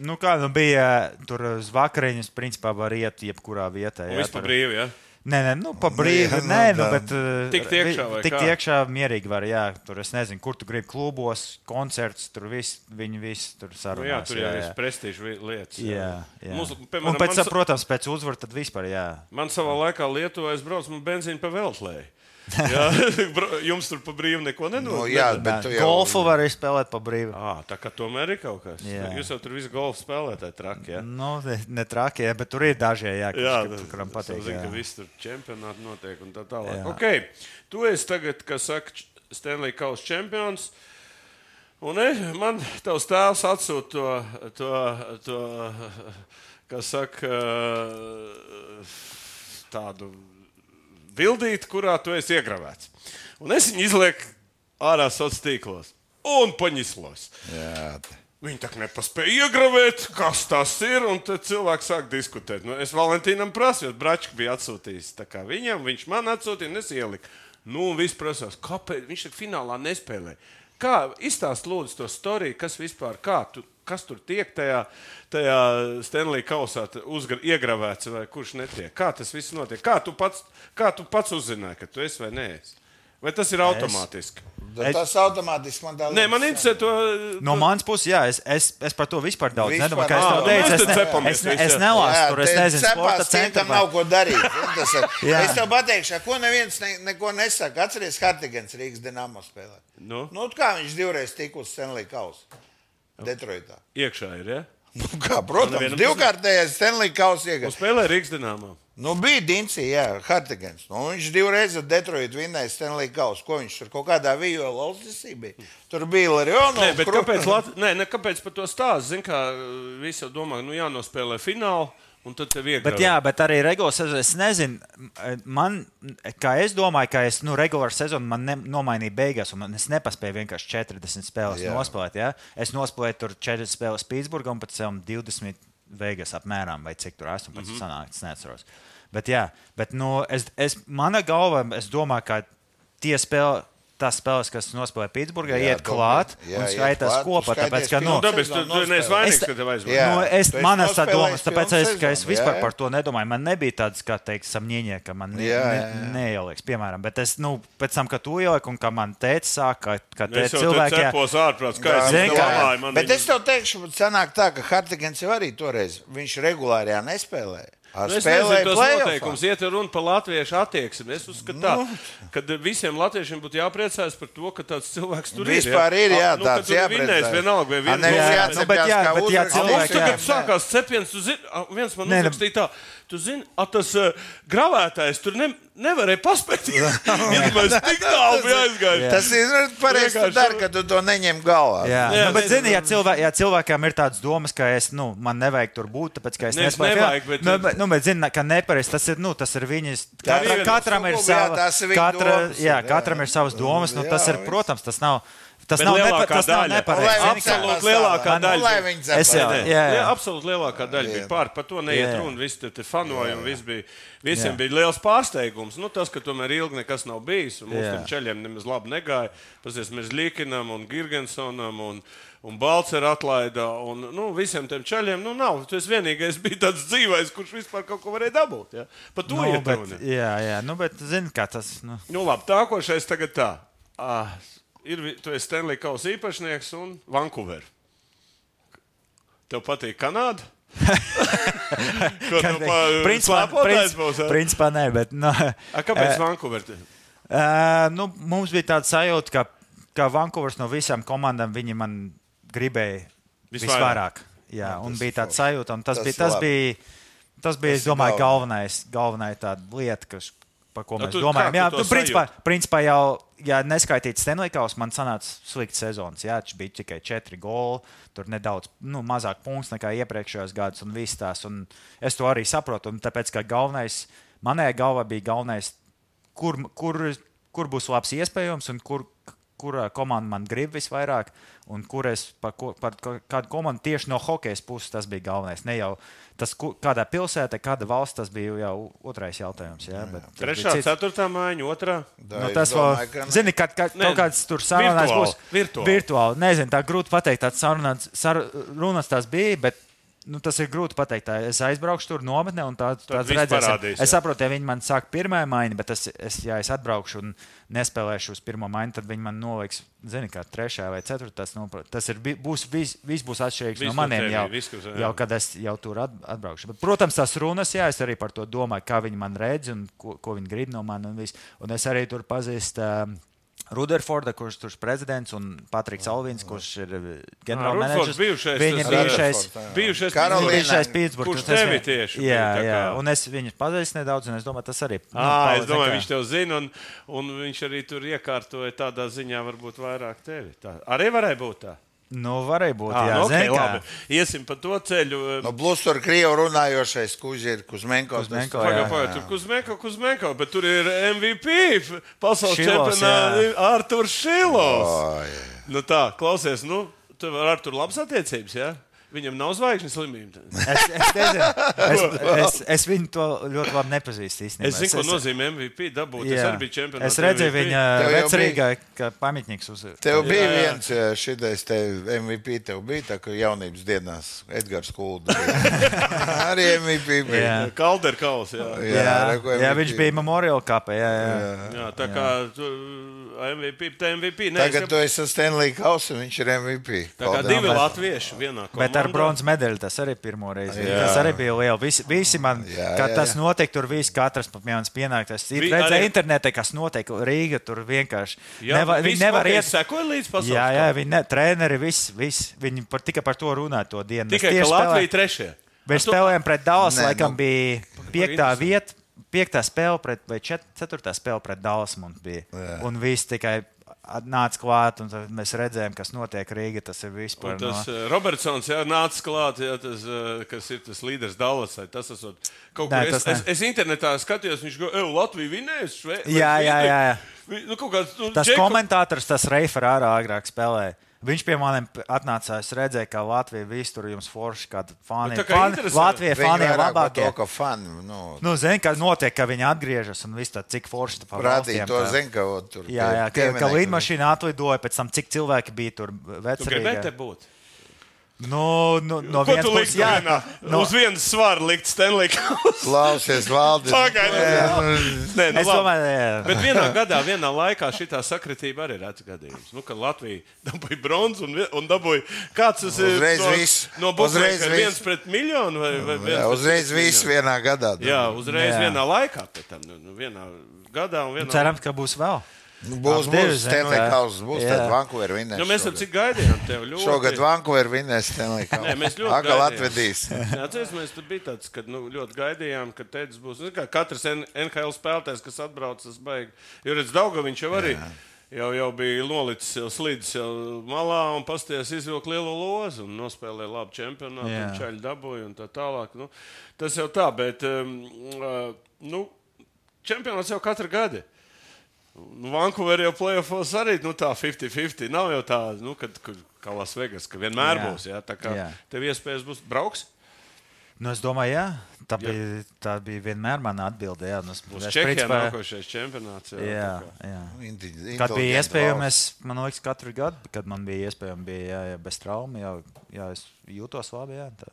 Nu, kā nu bija tur uz vakariņas, principā var iet jebkurā vietā. Jā, vispār tur- brīvi, jā. Nē, nē, nu, pa brīvi. Jā, nu, Nē, nu, tā. bet. uh, Tikt iekšā vai Tik kā? iekšā mierīgi var, jā. Tur es nezinu, kur tu gribi klubos, koncerts, tur viss, viņi visi tur Nu, sarunās. jā, tur jau ir prestižas lietas. Jā, jā. Mums, un piemēram, pēc man, protams, pēc uzvaras tad vispār, jā. man savā laikā Lietuvā es braucu, man benzīnu pa veltlēju. Jā, [LAUGHS] jums tur pa brīvu neko Nu, nenodod. jā, bet tu jau Golfu var arī spēlēt pa brīvu. À, tā kā tomēr ir kaut kas. Jā. Jūs jau tur visu golfu spēlējat, traki. Ja? Nu, ne, ne traki, jā, bet tur ir daži, jā, kas, Jā, kas, kuram patīk. Zinu, jā. ka viss tur čempionāti notiek un tā tālāk. Jā. Okay. Tu esi tagad, kas saka, Stanley Kausa čempions. Un ne, man tavs tēvs atsūta to, to, to kas saka, tādu bildīti, kurā tu esi iegravēts. Un es viņu izlieku ārā sociālos tīklos un paņislos. Jā. Viņi tā nepaspēja iegravēt, kas tas ir. Un tad cilvēks sāk diskutēt. Nu, es Valentīnam prasīju, jo Bračs bija atsūtījis viņam, viņš man atsūtīja, un es ieliku. Nu, un viss prasās, kāpēc viņš finālā nespēlē. Kā izstāst lūdzu to storiju, kas vispār, kā tu, kas tur tiek tajā, tajā Stanley kausā uzgra, iegravēts, vai kurš netiek? Kā tas viss notiek? Kā tu pats, kā tu pats uzzināji, ka tu esi vai nē? Vai tas ir automātiski? Bet Tas automātiski man Nē, man interesē to. No manas puses, jā, es, es, es par to vispār daudz Vispār nedomāju. Kā es nav. tev teicu, es, ne, es, ne, es jā. nelasu tur, es nezinu, sporta centrā. nav ko darīt. [LAUGHS] Jā. es tev pateikšu, ko neviens ne, neko nesaka. Atceries, Hartigens Rīgas Dienāmo spēlē. Nu? Nu, kā viņš divreiz tika uz Stanley Kausa? Detroitā. Iekšā ir. Ja? Nu, kā, protams, tas divkārtējais Stanley Kausa Un iegāja. spēlē Rīgas dīnāmā. Nu, bija Dīncija, jā, Hartigens. Nu, viņš divreiz ar Detroitu vinnēja Stanley Kausa. Ko viņš tur kaut kādā vijola valstisī bija? Tur bija Larionov. Nē, bet kāpēc, Lat... nē, ne, kāpēc par to stāstu? Zini, kā visi jau domā, nu jānospēlē finālu, un tad tev iegādājas. Bet, jā, bet arī regulārs sezona. Es nezinu, man, kā es domāju, ka es nu, regulāru sezonu man ne, nomainīju beigās, un man, es nepaspēju vienkārši 40 spēles Jā. jā. nospēlēt. Ja? Es nospēlēju tur 40 spēles Pitsburgā un pēc tam 20 Vegas apmēram, vai cik tur 18 mm Mhm. -hmm. sanāca. Es neatceros. Bet, jā, bet nu, es, es, mana galva, es domāju, ka tie spēlē. Tās spēles, kas nospēlēja Pitsburgā, iet klāt jā, un skaitās kopā. Tāpēc, ka, nu, tāpēc tu, tu neesi vainīgs, Es- ka tev aizvāja. Nu, es manas tā domas, tāpēc es, ka es vispār jā, par to nedomāju. Man nebija tāds, kā teikt, samņēņie, ka man ne, Jā, jā, ne, neieliks, piemēram. Bet es, nu, pēc tam, kad tu ieliki un kā man teica, sāk, ka, ka Es te cilvēki. jā, cepos ārprāts, kā es domāju. Bet es tev teikšu, ka sanāk tā, ka Hartigens jau arī toreiz viņš regulārajā nespēlēja. Ar Nu, es nezinu, tos noteikumus. Iet runa par latviešu attieksmi. Es uzskatu, tā, ka visiem latviešiem būtu jāpriecājas par to, ka tāds cilvēks tur ir. Vispār ir, jā, nu, tāds vinnējis jāpriecājas. vienalga vai A, viens nevis jācepjas Nu, bet jā, kā jā. A, Mums cilvēki, tagad jā. sākās cepiens, tu zini, viens man nu- uzrakstīja tā, tu zini, a, tas uh, gravētājs tur ne, nevarēja paspēt. [LAUGHS] Iedomājies, tik tālu bija aizgājis. Tas ir pareizi, dari, ka tu to neņem galvā. Jā, Jā, nu, bet, zini, ja, cilvē, ja cilvēkam ir tādas domas, ka es, nu, man nevajag tur būt, tāpēc, ka es Ne, es nespēju. nevajag, bet- nu, bet, nu, bet zini, ka nepareizi tas ir, nu, tas ir viņas. Tā Katra, katram ir sava, katra, domas jā, katram ir savas domas, nu, tas ir, protams, tas nav. Tas nav, nepa, tas nav daļa. nepareizi. Absolūti lielākā daļa Nu, Es jau- Nē, jā, jā, jā. absolūti lielākā daļa bija pār. Par to neiet Jā. runa. Visi tur fanoja un viss bija. Visiem Jā. bija liels pārsteigums. Nu, tas, ka tomēr ilgi nekas nav bijis. un Mums ceļiem nemaz labi negāja. Pasies, mēs Līkinam un Girgensonam un, un Balceru atlaida. Un, nu, visiem tiem ceļiem nu, nav. Tu esi vienīgais bija tāds dzīvais, kurš vispār kaut ko varēja dabūt. Ja? Par to Nu, iet runa. jā, jā, nu, bet zini, kā tas. Nu. Nu, labi, tā ko šeit tagad tā. Ah, ir, vi- tu esi Stanley Kausa īpašnieks un Vankūver. Tev patīk Kanāda? [LAUGHS] Tu pa principā, slēpotājs princi, būs? ā? principā nē, bet. Nu, A, Kāpēc Vankūver? Uh, nu, mums bija tāds sajūta, ka, ka Vankūvers no visām komandām viņi man gribēja Visvairāk. visvairāk. Jā, un tas bija tāds sajūta, un tas, Tas tas bija, tas bija, tas bija, Tas es domāju, galvenais. galvenais, tāda lieta, kas, par ko Nu, mēs tu- domājam. Jā, tu tu, principā, sajūti? principā jau, ja neskaitītu Stenleykaus, man sanāca slikts sezonas. Jā, tas bija tikai četri goli, tur nedaudz nu, mazāk punkts nekā iepriekšējos gados, un viss tās. Un es to arī saprotu, un tāpēc, ka galvenais, manējā galvā bija galvenais, kur, kur, kur būs labs iespējams un kur, kurā komanda man grib visvairāk, un kur es par, ko, par kādu komandu tieši no hokeja puses tas bija galvenais. Ne jau tas, ku- kādā pilsētā, kāda valsts, tas bija jau otrais jautājums. Jā, bet tas bija Trešā, cits. ceturtā mājiņa, otrā. Tā, Nu, tas vēl, ka ne. zini, kad, kad Nē, kaut kāds tur sarunās virtuāli, būs. virtuāli. virtuāli. Nezinu, tā grūti pateikt, tāds sarunāts, sarunas tās bija, bet Nu, tas ir grūti pateikt. Tā, Es aizbraukšu tur nometnē, un tā, tāds parādīs, Es saprotu, ja viņi man sāk pirmā maiņa, bet es, es, ja es atbraukšu un nespēlēšu uz pirmo maiņu, tad viņi man noliks, zini, kā trešā vai ceturtā. Nu, tas ir, būs, viss, viss būs atšķirīgs Viss no maniem jau, jā. jau, kad es jau tur at, atbraukšu. Bet, protams, tās runas, jā, es arī par to domāju, kā viņi man redz un ko, ko viņi grib no manis. Un, un es arī tur pazīstu. Um, Ruderforda, kurš tur ir prezidents, un Patriks Alvins, kurš ir Rutherfords ģenerālmenedžers. bijušais, Viņa tas, bijušais. Bijušais bijušais Pitsburgas. Kurš tevi tieši Jā, bija, jā. Un es viņu pazīstu nedaudz, un es domāju, tas arī. nu, À, es domāju, kā- viņš tev zina, un, un viņš arī tur iekārtoja tādā ziņā, varbūt vairāk tevi. Tā arī varēja būt tā. Nu, varēja būt. À, jā, nu, okay, labi. Iesim pa to ceļu. No Blustur Krievu runājošais Kuzmenko. Kuzmenko, tur- jā. Pagaid, pagaid, tur Kuzmenko, Kuzmenko, bet tur ir MVP, pasaules Šilos, čempionāts Arthurs Šilos. O, jā. Nu tā, klausies, nu, tu ar Arthuru labas attiecības, jā? Viņam nav zvaigžņu slimība. Es, es, nezinu, es, es, es viņu to ļoti labi nepazīstu. Īstenībā. Es zinu, ko nozīmē MVP dabūt. Es jā. arī biju čempions. Es redzēju viņa Tev jau vecrīgā, kā pamatnieks uz. Tev bija Jā, jā. viens šitais te MVP, tev bija tā, ka jaunības dienās Edgars Kulda. [LAUGHS] Arī MVP bija. Jā. Kalderkaus, jā. Jā, Jā, jā, MVP. viņš bija Memorial kapē. Jā, jā. Jā, tā kā tu, MVP, tā MVP. Nē, Tagad tu esi Stanley Kausa, viņš ir MVP. tā kā divi latvieši vienā komandā. Bet ar bronzas medaļu tas arī pirmo reizi. Jā. Tas arī bija liels. Visi, visi man, Jā, kad jā, tas jā. notika, tur viss katrs pat viens pienāktas. Ir Vi- redzēja arī- internetā, kas notiek Rīga. Tur vienkārši Jā, nevar, viņi nevar iet. Sekoja līdz pasaules. Jā, jā, viņi ne, treneri, viss, viss. Viņi par, tikai par to runā to dienu. Tikai Latvija trešajā. Mēs spēlējām pret Dallas, laikam nu- bija piektā vieta, piektā spēle pret, vai čet, ceturtā spēle pret Dallas mums bija. Jā. Un viss tikai nāca klāt, un tad mēs redzējām, kas notiek Rīgā. Tas ir vispār. Un tas no... no... Robertsons jā, nāca klāt, jā, tas, eh, kas ir tas līderis Dallasai. Tas esot kaut Nē, kur. Es, es, ne. es internetā skatījos, viņš go, ej, Latvija vinēs. Šve... Jā, jā, jā, jā. Nu, kāds, nu, Tas Džeko- komentātors, tas Reifers arī agrāk spēlēja. Viņš pie maniem atnāca, es redzēju, ka Latvija visur jums forši, kāda fani. Kā fani. Latvija fani ir labākie. To, fani, nu, Nu, zini, kas notiek, ka viņi atgriežas un viss tā, cik forši tā rādīja to zin, ka tur. Jā, jā, ka, ka lidmašīna atlidoja pēc tam, cik cilvēki bija tur Tu gribēji te būt? Nu, nu, no vienas puses, liktu jā, vienā? no, Uz vienas svara likt Stanley. Kausu? Klausies, Valdis. Pagaidi. Nē, nu, es labi. domāju, jā. Bet vienā gadā, vienā laikā šī sakritība arī ir redzama gadījums. Nu, kad Latvija dabūja bronzu un, un dabūja kāds tas ir Uzreiz no, viss. no Uzreiz viss. viens pret miljonu vai, vai viens Jā, uzreiz viss vienā gadā. Jā, uzreiz Jā. vienā laikā. pēc Tam, nu, nu, vienā gadā un vienā Cerams, ka būs vēl. Nu, Būs, būs Stanley kā- Kausa, būs Jā. tad Vancouver vinnēs. Nu, mēs šogad. cik gaidījām tevi ļoti. Šogad Vancouver vinnēs Stanley [LAUGHS] Kausa. Nē, mēs ļoti Agal atvedīs. [LAUGHS] Atcerieties, mēs tur bija tāds, ka nu, ļoti gaidījām, ka teicis būs. Nu, kā katrs NHL spēlētājs, kas atbrauc, tas beigas. Jo redz, Dauga viņš jau arī. Jau, jau bija nolicis, jau slīdis jau malā un pasties izvilkt lielo lozi un nospēlēja labu čempionātu. Jā. un Čaļi dabūja un tā tālāk. Nu, tas jau tā, bet um, uh, nu, čempionāts jau katru gadu. Nu, Vankūverī jau plēsofos arī nu, tā 50-50. Nav jau tā, nu, kad, kad, kā Lasvegas, ka vienmēr Jā. būs. Jā, tā kā Jā. tev iespējas būs brauks. Nu, es domāju, jā. Tā bija, tā bija vienmēr mana atbilde. Jā, nu, es, Būs principā- nākošais čempionāts. Jā, Jā, jā. Inti- Kad bija iespējams, man liekas, katru gadu, kad man bija iespējams, bija jā, jā, bez traumas, jā, jā, es jūtos labi. Jā, tā.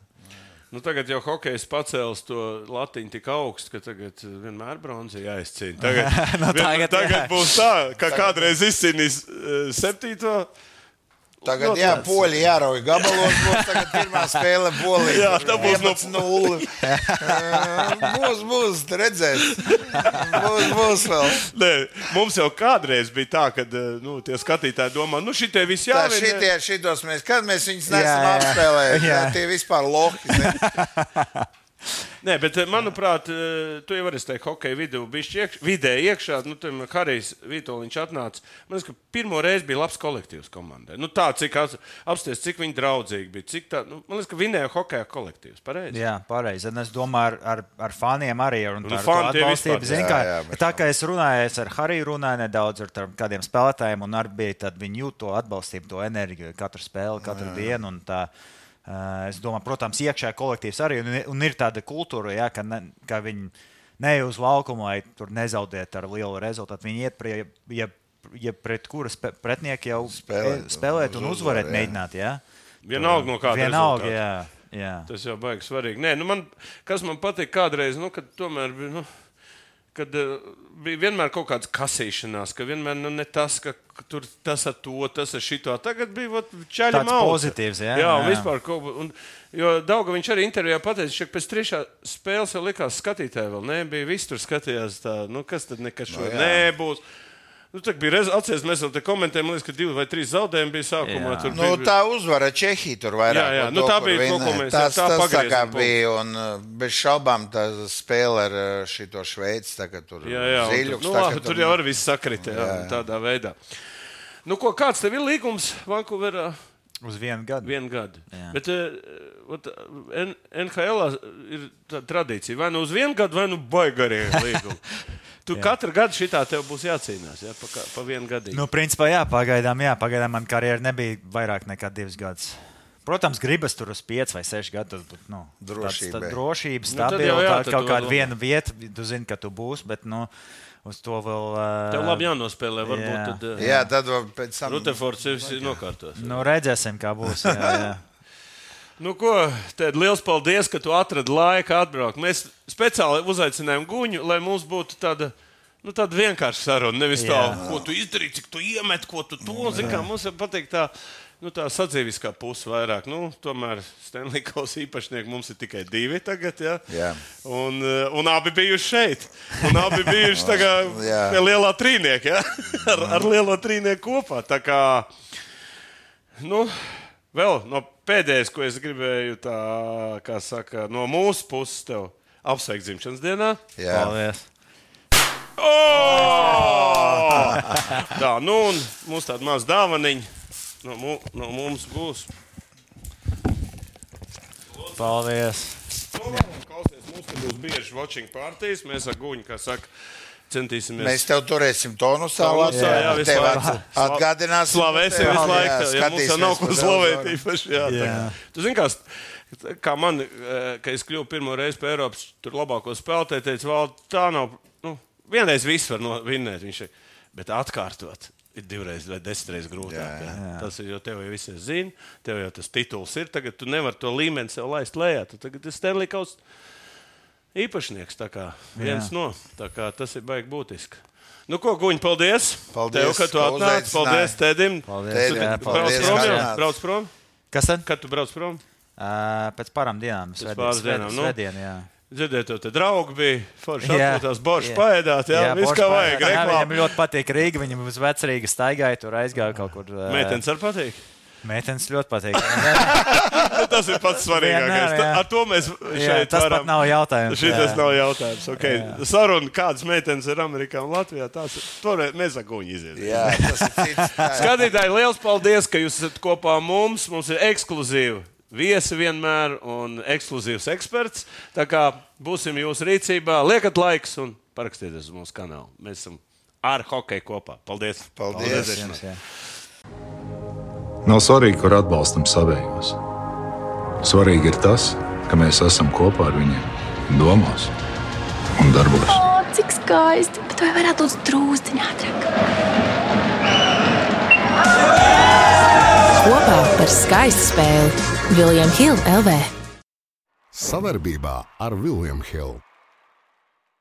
Nu, tagad jau hokejs pacēlis to latiņu tik augstu, ka tagad eh, vienmēr bronzā jāizcīna. Tagad, [LAUGHS] vien- tagad, tagad jā. būs tā, ka kādreiz izcīnīs eh, septīto. Tagad, Nu, jā, poļi jārauj gabalos. Būs tagad [LAUGHS] pirmā spēle polijā. Jā, tā būs no- 0. [LAUGHS] būs, būs, redzēs. Būs, būs vēl. Nē, mums jau kādreiz bija tā, ka nu, tie skatītāji domā, nu šitie visi Tā jāvien. šitie, šitos mēs, kad mēs viņus nesam apspēlējuši, tie vispār lohi. [LAUGHS] Nē, bet eh, manuprāt, eh, tu jau vari teikt, hokeja vidū bija iekš, vidē iekšā. Nu, tur Harijs Vitoļņš atnāca. Man liekas, ka pirmo reizi bija labs kolektīvs komandai. Nu, tā, cik apsties, cik viņi draudzīgi bija. Cik tā, nu, man liekas, ka vinēja hokeja kolektīvs. Pareizi. Jā, pareizi. Un es domāju, ar, ar, ar faniem arī ir. Nu, fani tie vispār, Zin, jā, kā, jā, bet tā kā es runāju, es ar Hariju runāju nedaudz ar kādiem spēlētājiem, un arī bija viņi jūt to atbalstību, to enerģiju katru spēli, katru jā. dienu. Uh, es domāju, protams, iekšā kolektīvs arī, un, un ir tāda kultūra, jā, ka, ne, ka viņi ne uz laukumu, lai tur nezaudētu ar lielu rezultātu. Viņi iet prie, ja, ja pret kuras pretinieki jau Spēlēt, spēlēt, spēlēt un uz uzvarēt, jā. mēģināt. Jā. Vienalga no kāda Vienalga, rezultāta. jā. Jā. Tas jau baigs svarīgi. Nē, nu man, kas man patīk kādreiz, nu, kad tomēr. Nu, Kad bija vienmēr kaut kāda kasīšanās, ka vienmēr nu, ne tas, ka tur tas ar to, tas ar šito. Tagad bija čaļi Tāds mauca. pozitīvs, jā, jā, un jā. vispār kaut ko. Un, jo Dauga viņš arī intervijā pateica, ka pēc trešā spēles jau likās skatītāji vēl nebija. Visi tur skatījās tā, nu kas tad nekas šo jā. nebūs. Nu, tā bija rez, atceries, mēs jau te komentējām, liekas, ka divi vai trīs zaudējumi bija sākumā. Jā. Tur Nu, bija, tā uzvara Čehija tur vairāk. Jā, jā, nu, tā bija to, ko mēs- tas, tā tas tā kā bija. Un uh, bez šaubām tā spēle ar uh, šito Šveici tagad tur Jā, jā, ziļuks. tur, nu, labi, tur jau arī viss sakrit jā, jā. tādā veidā. Nu, ko, kāds tev ir līgums Vankūverā? Uz vienu gadu. Vienu gadu. Jā. Bet uh, NHL ir tāda tradīcija. Vai nu uz vienu gadu, vai nu baigarīgi [LAUGHS] līgumi. Tu katru gadu šitā tev būs jācīnās jā, pa, pa vienu gadu. Nu, principā, jā, pagaidām, jā, pagaidām man karjera nebija vairāk nekā divas gadus. Protams, gribas tur uz 5 vai 6 gadus būt. Nu, Drošībai. tāds- tā Drošība, Nu, jau stabila, jā, tā, tad kaut kāda viena vieta, tu zini, ka tu būsi, bet nu, uz to vēl. ā, Tev labi jānospēlē. Varbūt Jā. tad uh, Jā, tad vēl pēc tam. Rutefords ir nokārtos. Nu, redzēsim, kā būs. Jā, jā. [LAUGHS] Nu, ko, Tēd, liels paldies, ka tu atradi laiku atbraukt. Mēs speciāli uzaicinājām Guņu, lai mums būtu tāda. Nu, tāda vienkārša saruna. Nevis tā, Jā. ko tu izdarīji, cik tu iemet, ko tu to zini. Mums ir patīk tā, nu, tā sadzīviskā puse vairāk. Nu, tomēr Stanley Kausa īpašnieki mums ir tikai divi tagad. Ja? Jā. Un, eh, un abi bijuši šeit. Un abi bijuši [LAUGHS] Jā. pie lielā trīnieka. Ja? [LAUGHS] Ar, ar lielo trīnieku kopā. Tā kā, nu, vēl no pēdējais, ko es gribēju, tā, kā saka, no mūsu puses tev apsveikt dzimšanas dienā. Jā. Paldies. Oh! Tā, nu, un mums tāda maza dāvaniņa no, mu, no mums būs. Paldies. Nu, klausies, mums būs bieži watching partijas. Mēs ar guņu, kā saka, centīsimies. Mēs tev turēsim tonusā. Latvijā. jā, Tev laiku. at- Atgādināsim. Slavēsim visu jā, laiku. Jā, mums jau nav ko slavēt īpaši. Jā, tā. Jā. Tu zini, kā, st- kā man, eh, kad es kļuvu pirmo reizi pie Eiropas tur labāko spēlētāju, teica, Val, tā nav. Nu, vienreiz viss var no, vinnēt, viņš ir, bet atkārtot. Ir divreiz vai desmitreiz grūtāk. Jā, jā. Jā. Tas ir jau tev jau visi zina, tev jau tas tituls ir. Tagad tu nevari to līmeni sev laist lejā. Tu tagad esi Stanley Kausa īpašnieks. tā kā Viens Jā. no. Tā kā tas ir baigi būtiski. Nu, ko, Guņ, paldies! Paldies, Tev, ka tu uzaicināji. Paldies, Tedim! Paldies. Tēdim, Jā, Brauc paldies, prom, ka jau? atnāci. Brauc prom? Kas tad? Kad tu brauc prom? Uh, pēc pārām dienām. Pēc pāris dienām, nu. Svētdien, jā. Dzirdēt, tev te draugi bija. Forši Jā. atpūtās, borši Jā. paēdāt. Jā, jā viss kā vajag. jā, Viņam ļoti patīk Rīga. Viņam uz vecrīga staigāja, tur aizgāja kaut kur. ā, Meitenes ar patīk. Meitenes ļoti patīk. [LAUGHS] Nu, tas ir pats svarīgākais. Jā. Ta- Ar to mēs jā, šeit tas varam. pat nav jautājums. Šis jā. nav jautājums. Okay. Saruna, kādas meitenes ir Amerikā un Latvijā, tās. Toreiz guņu iziet. Jā, tas. Skatītāji, liels paldies, ka jūs esat kopā ar mums. Mums ir ekskluzīvi viesi vienmēr un ekskluzīvs eksperts. Tā kā būsim jūsu rīcībā, liekat laiks un parakstieties uz mūsu kanālu. Mēs esam ar hokeju kopā. Paldies! Paldies. redzēšanos. Jā. Nav svarīgi, kur atbalstam savējos. Svarīgi ir tas, ka mēs esam kopā ar viņiem, domās un darbos. O, cik skaisti! Bet vai varētu būt drūzdiņā ātrāk? Kopā par skaistu spēli Viljams Hilde LV. Savarbībā ar Vilniņu Hildu.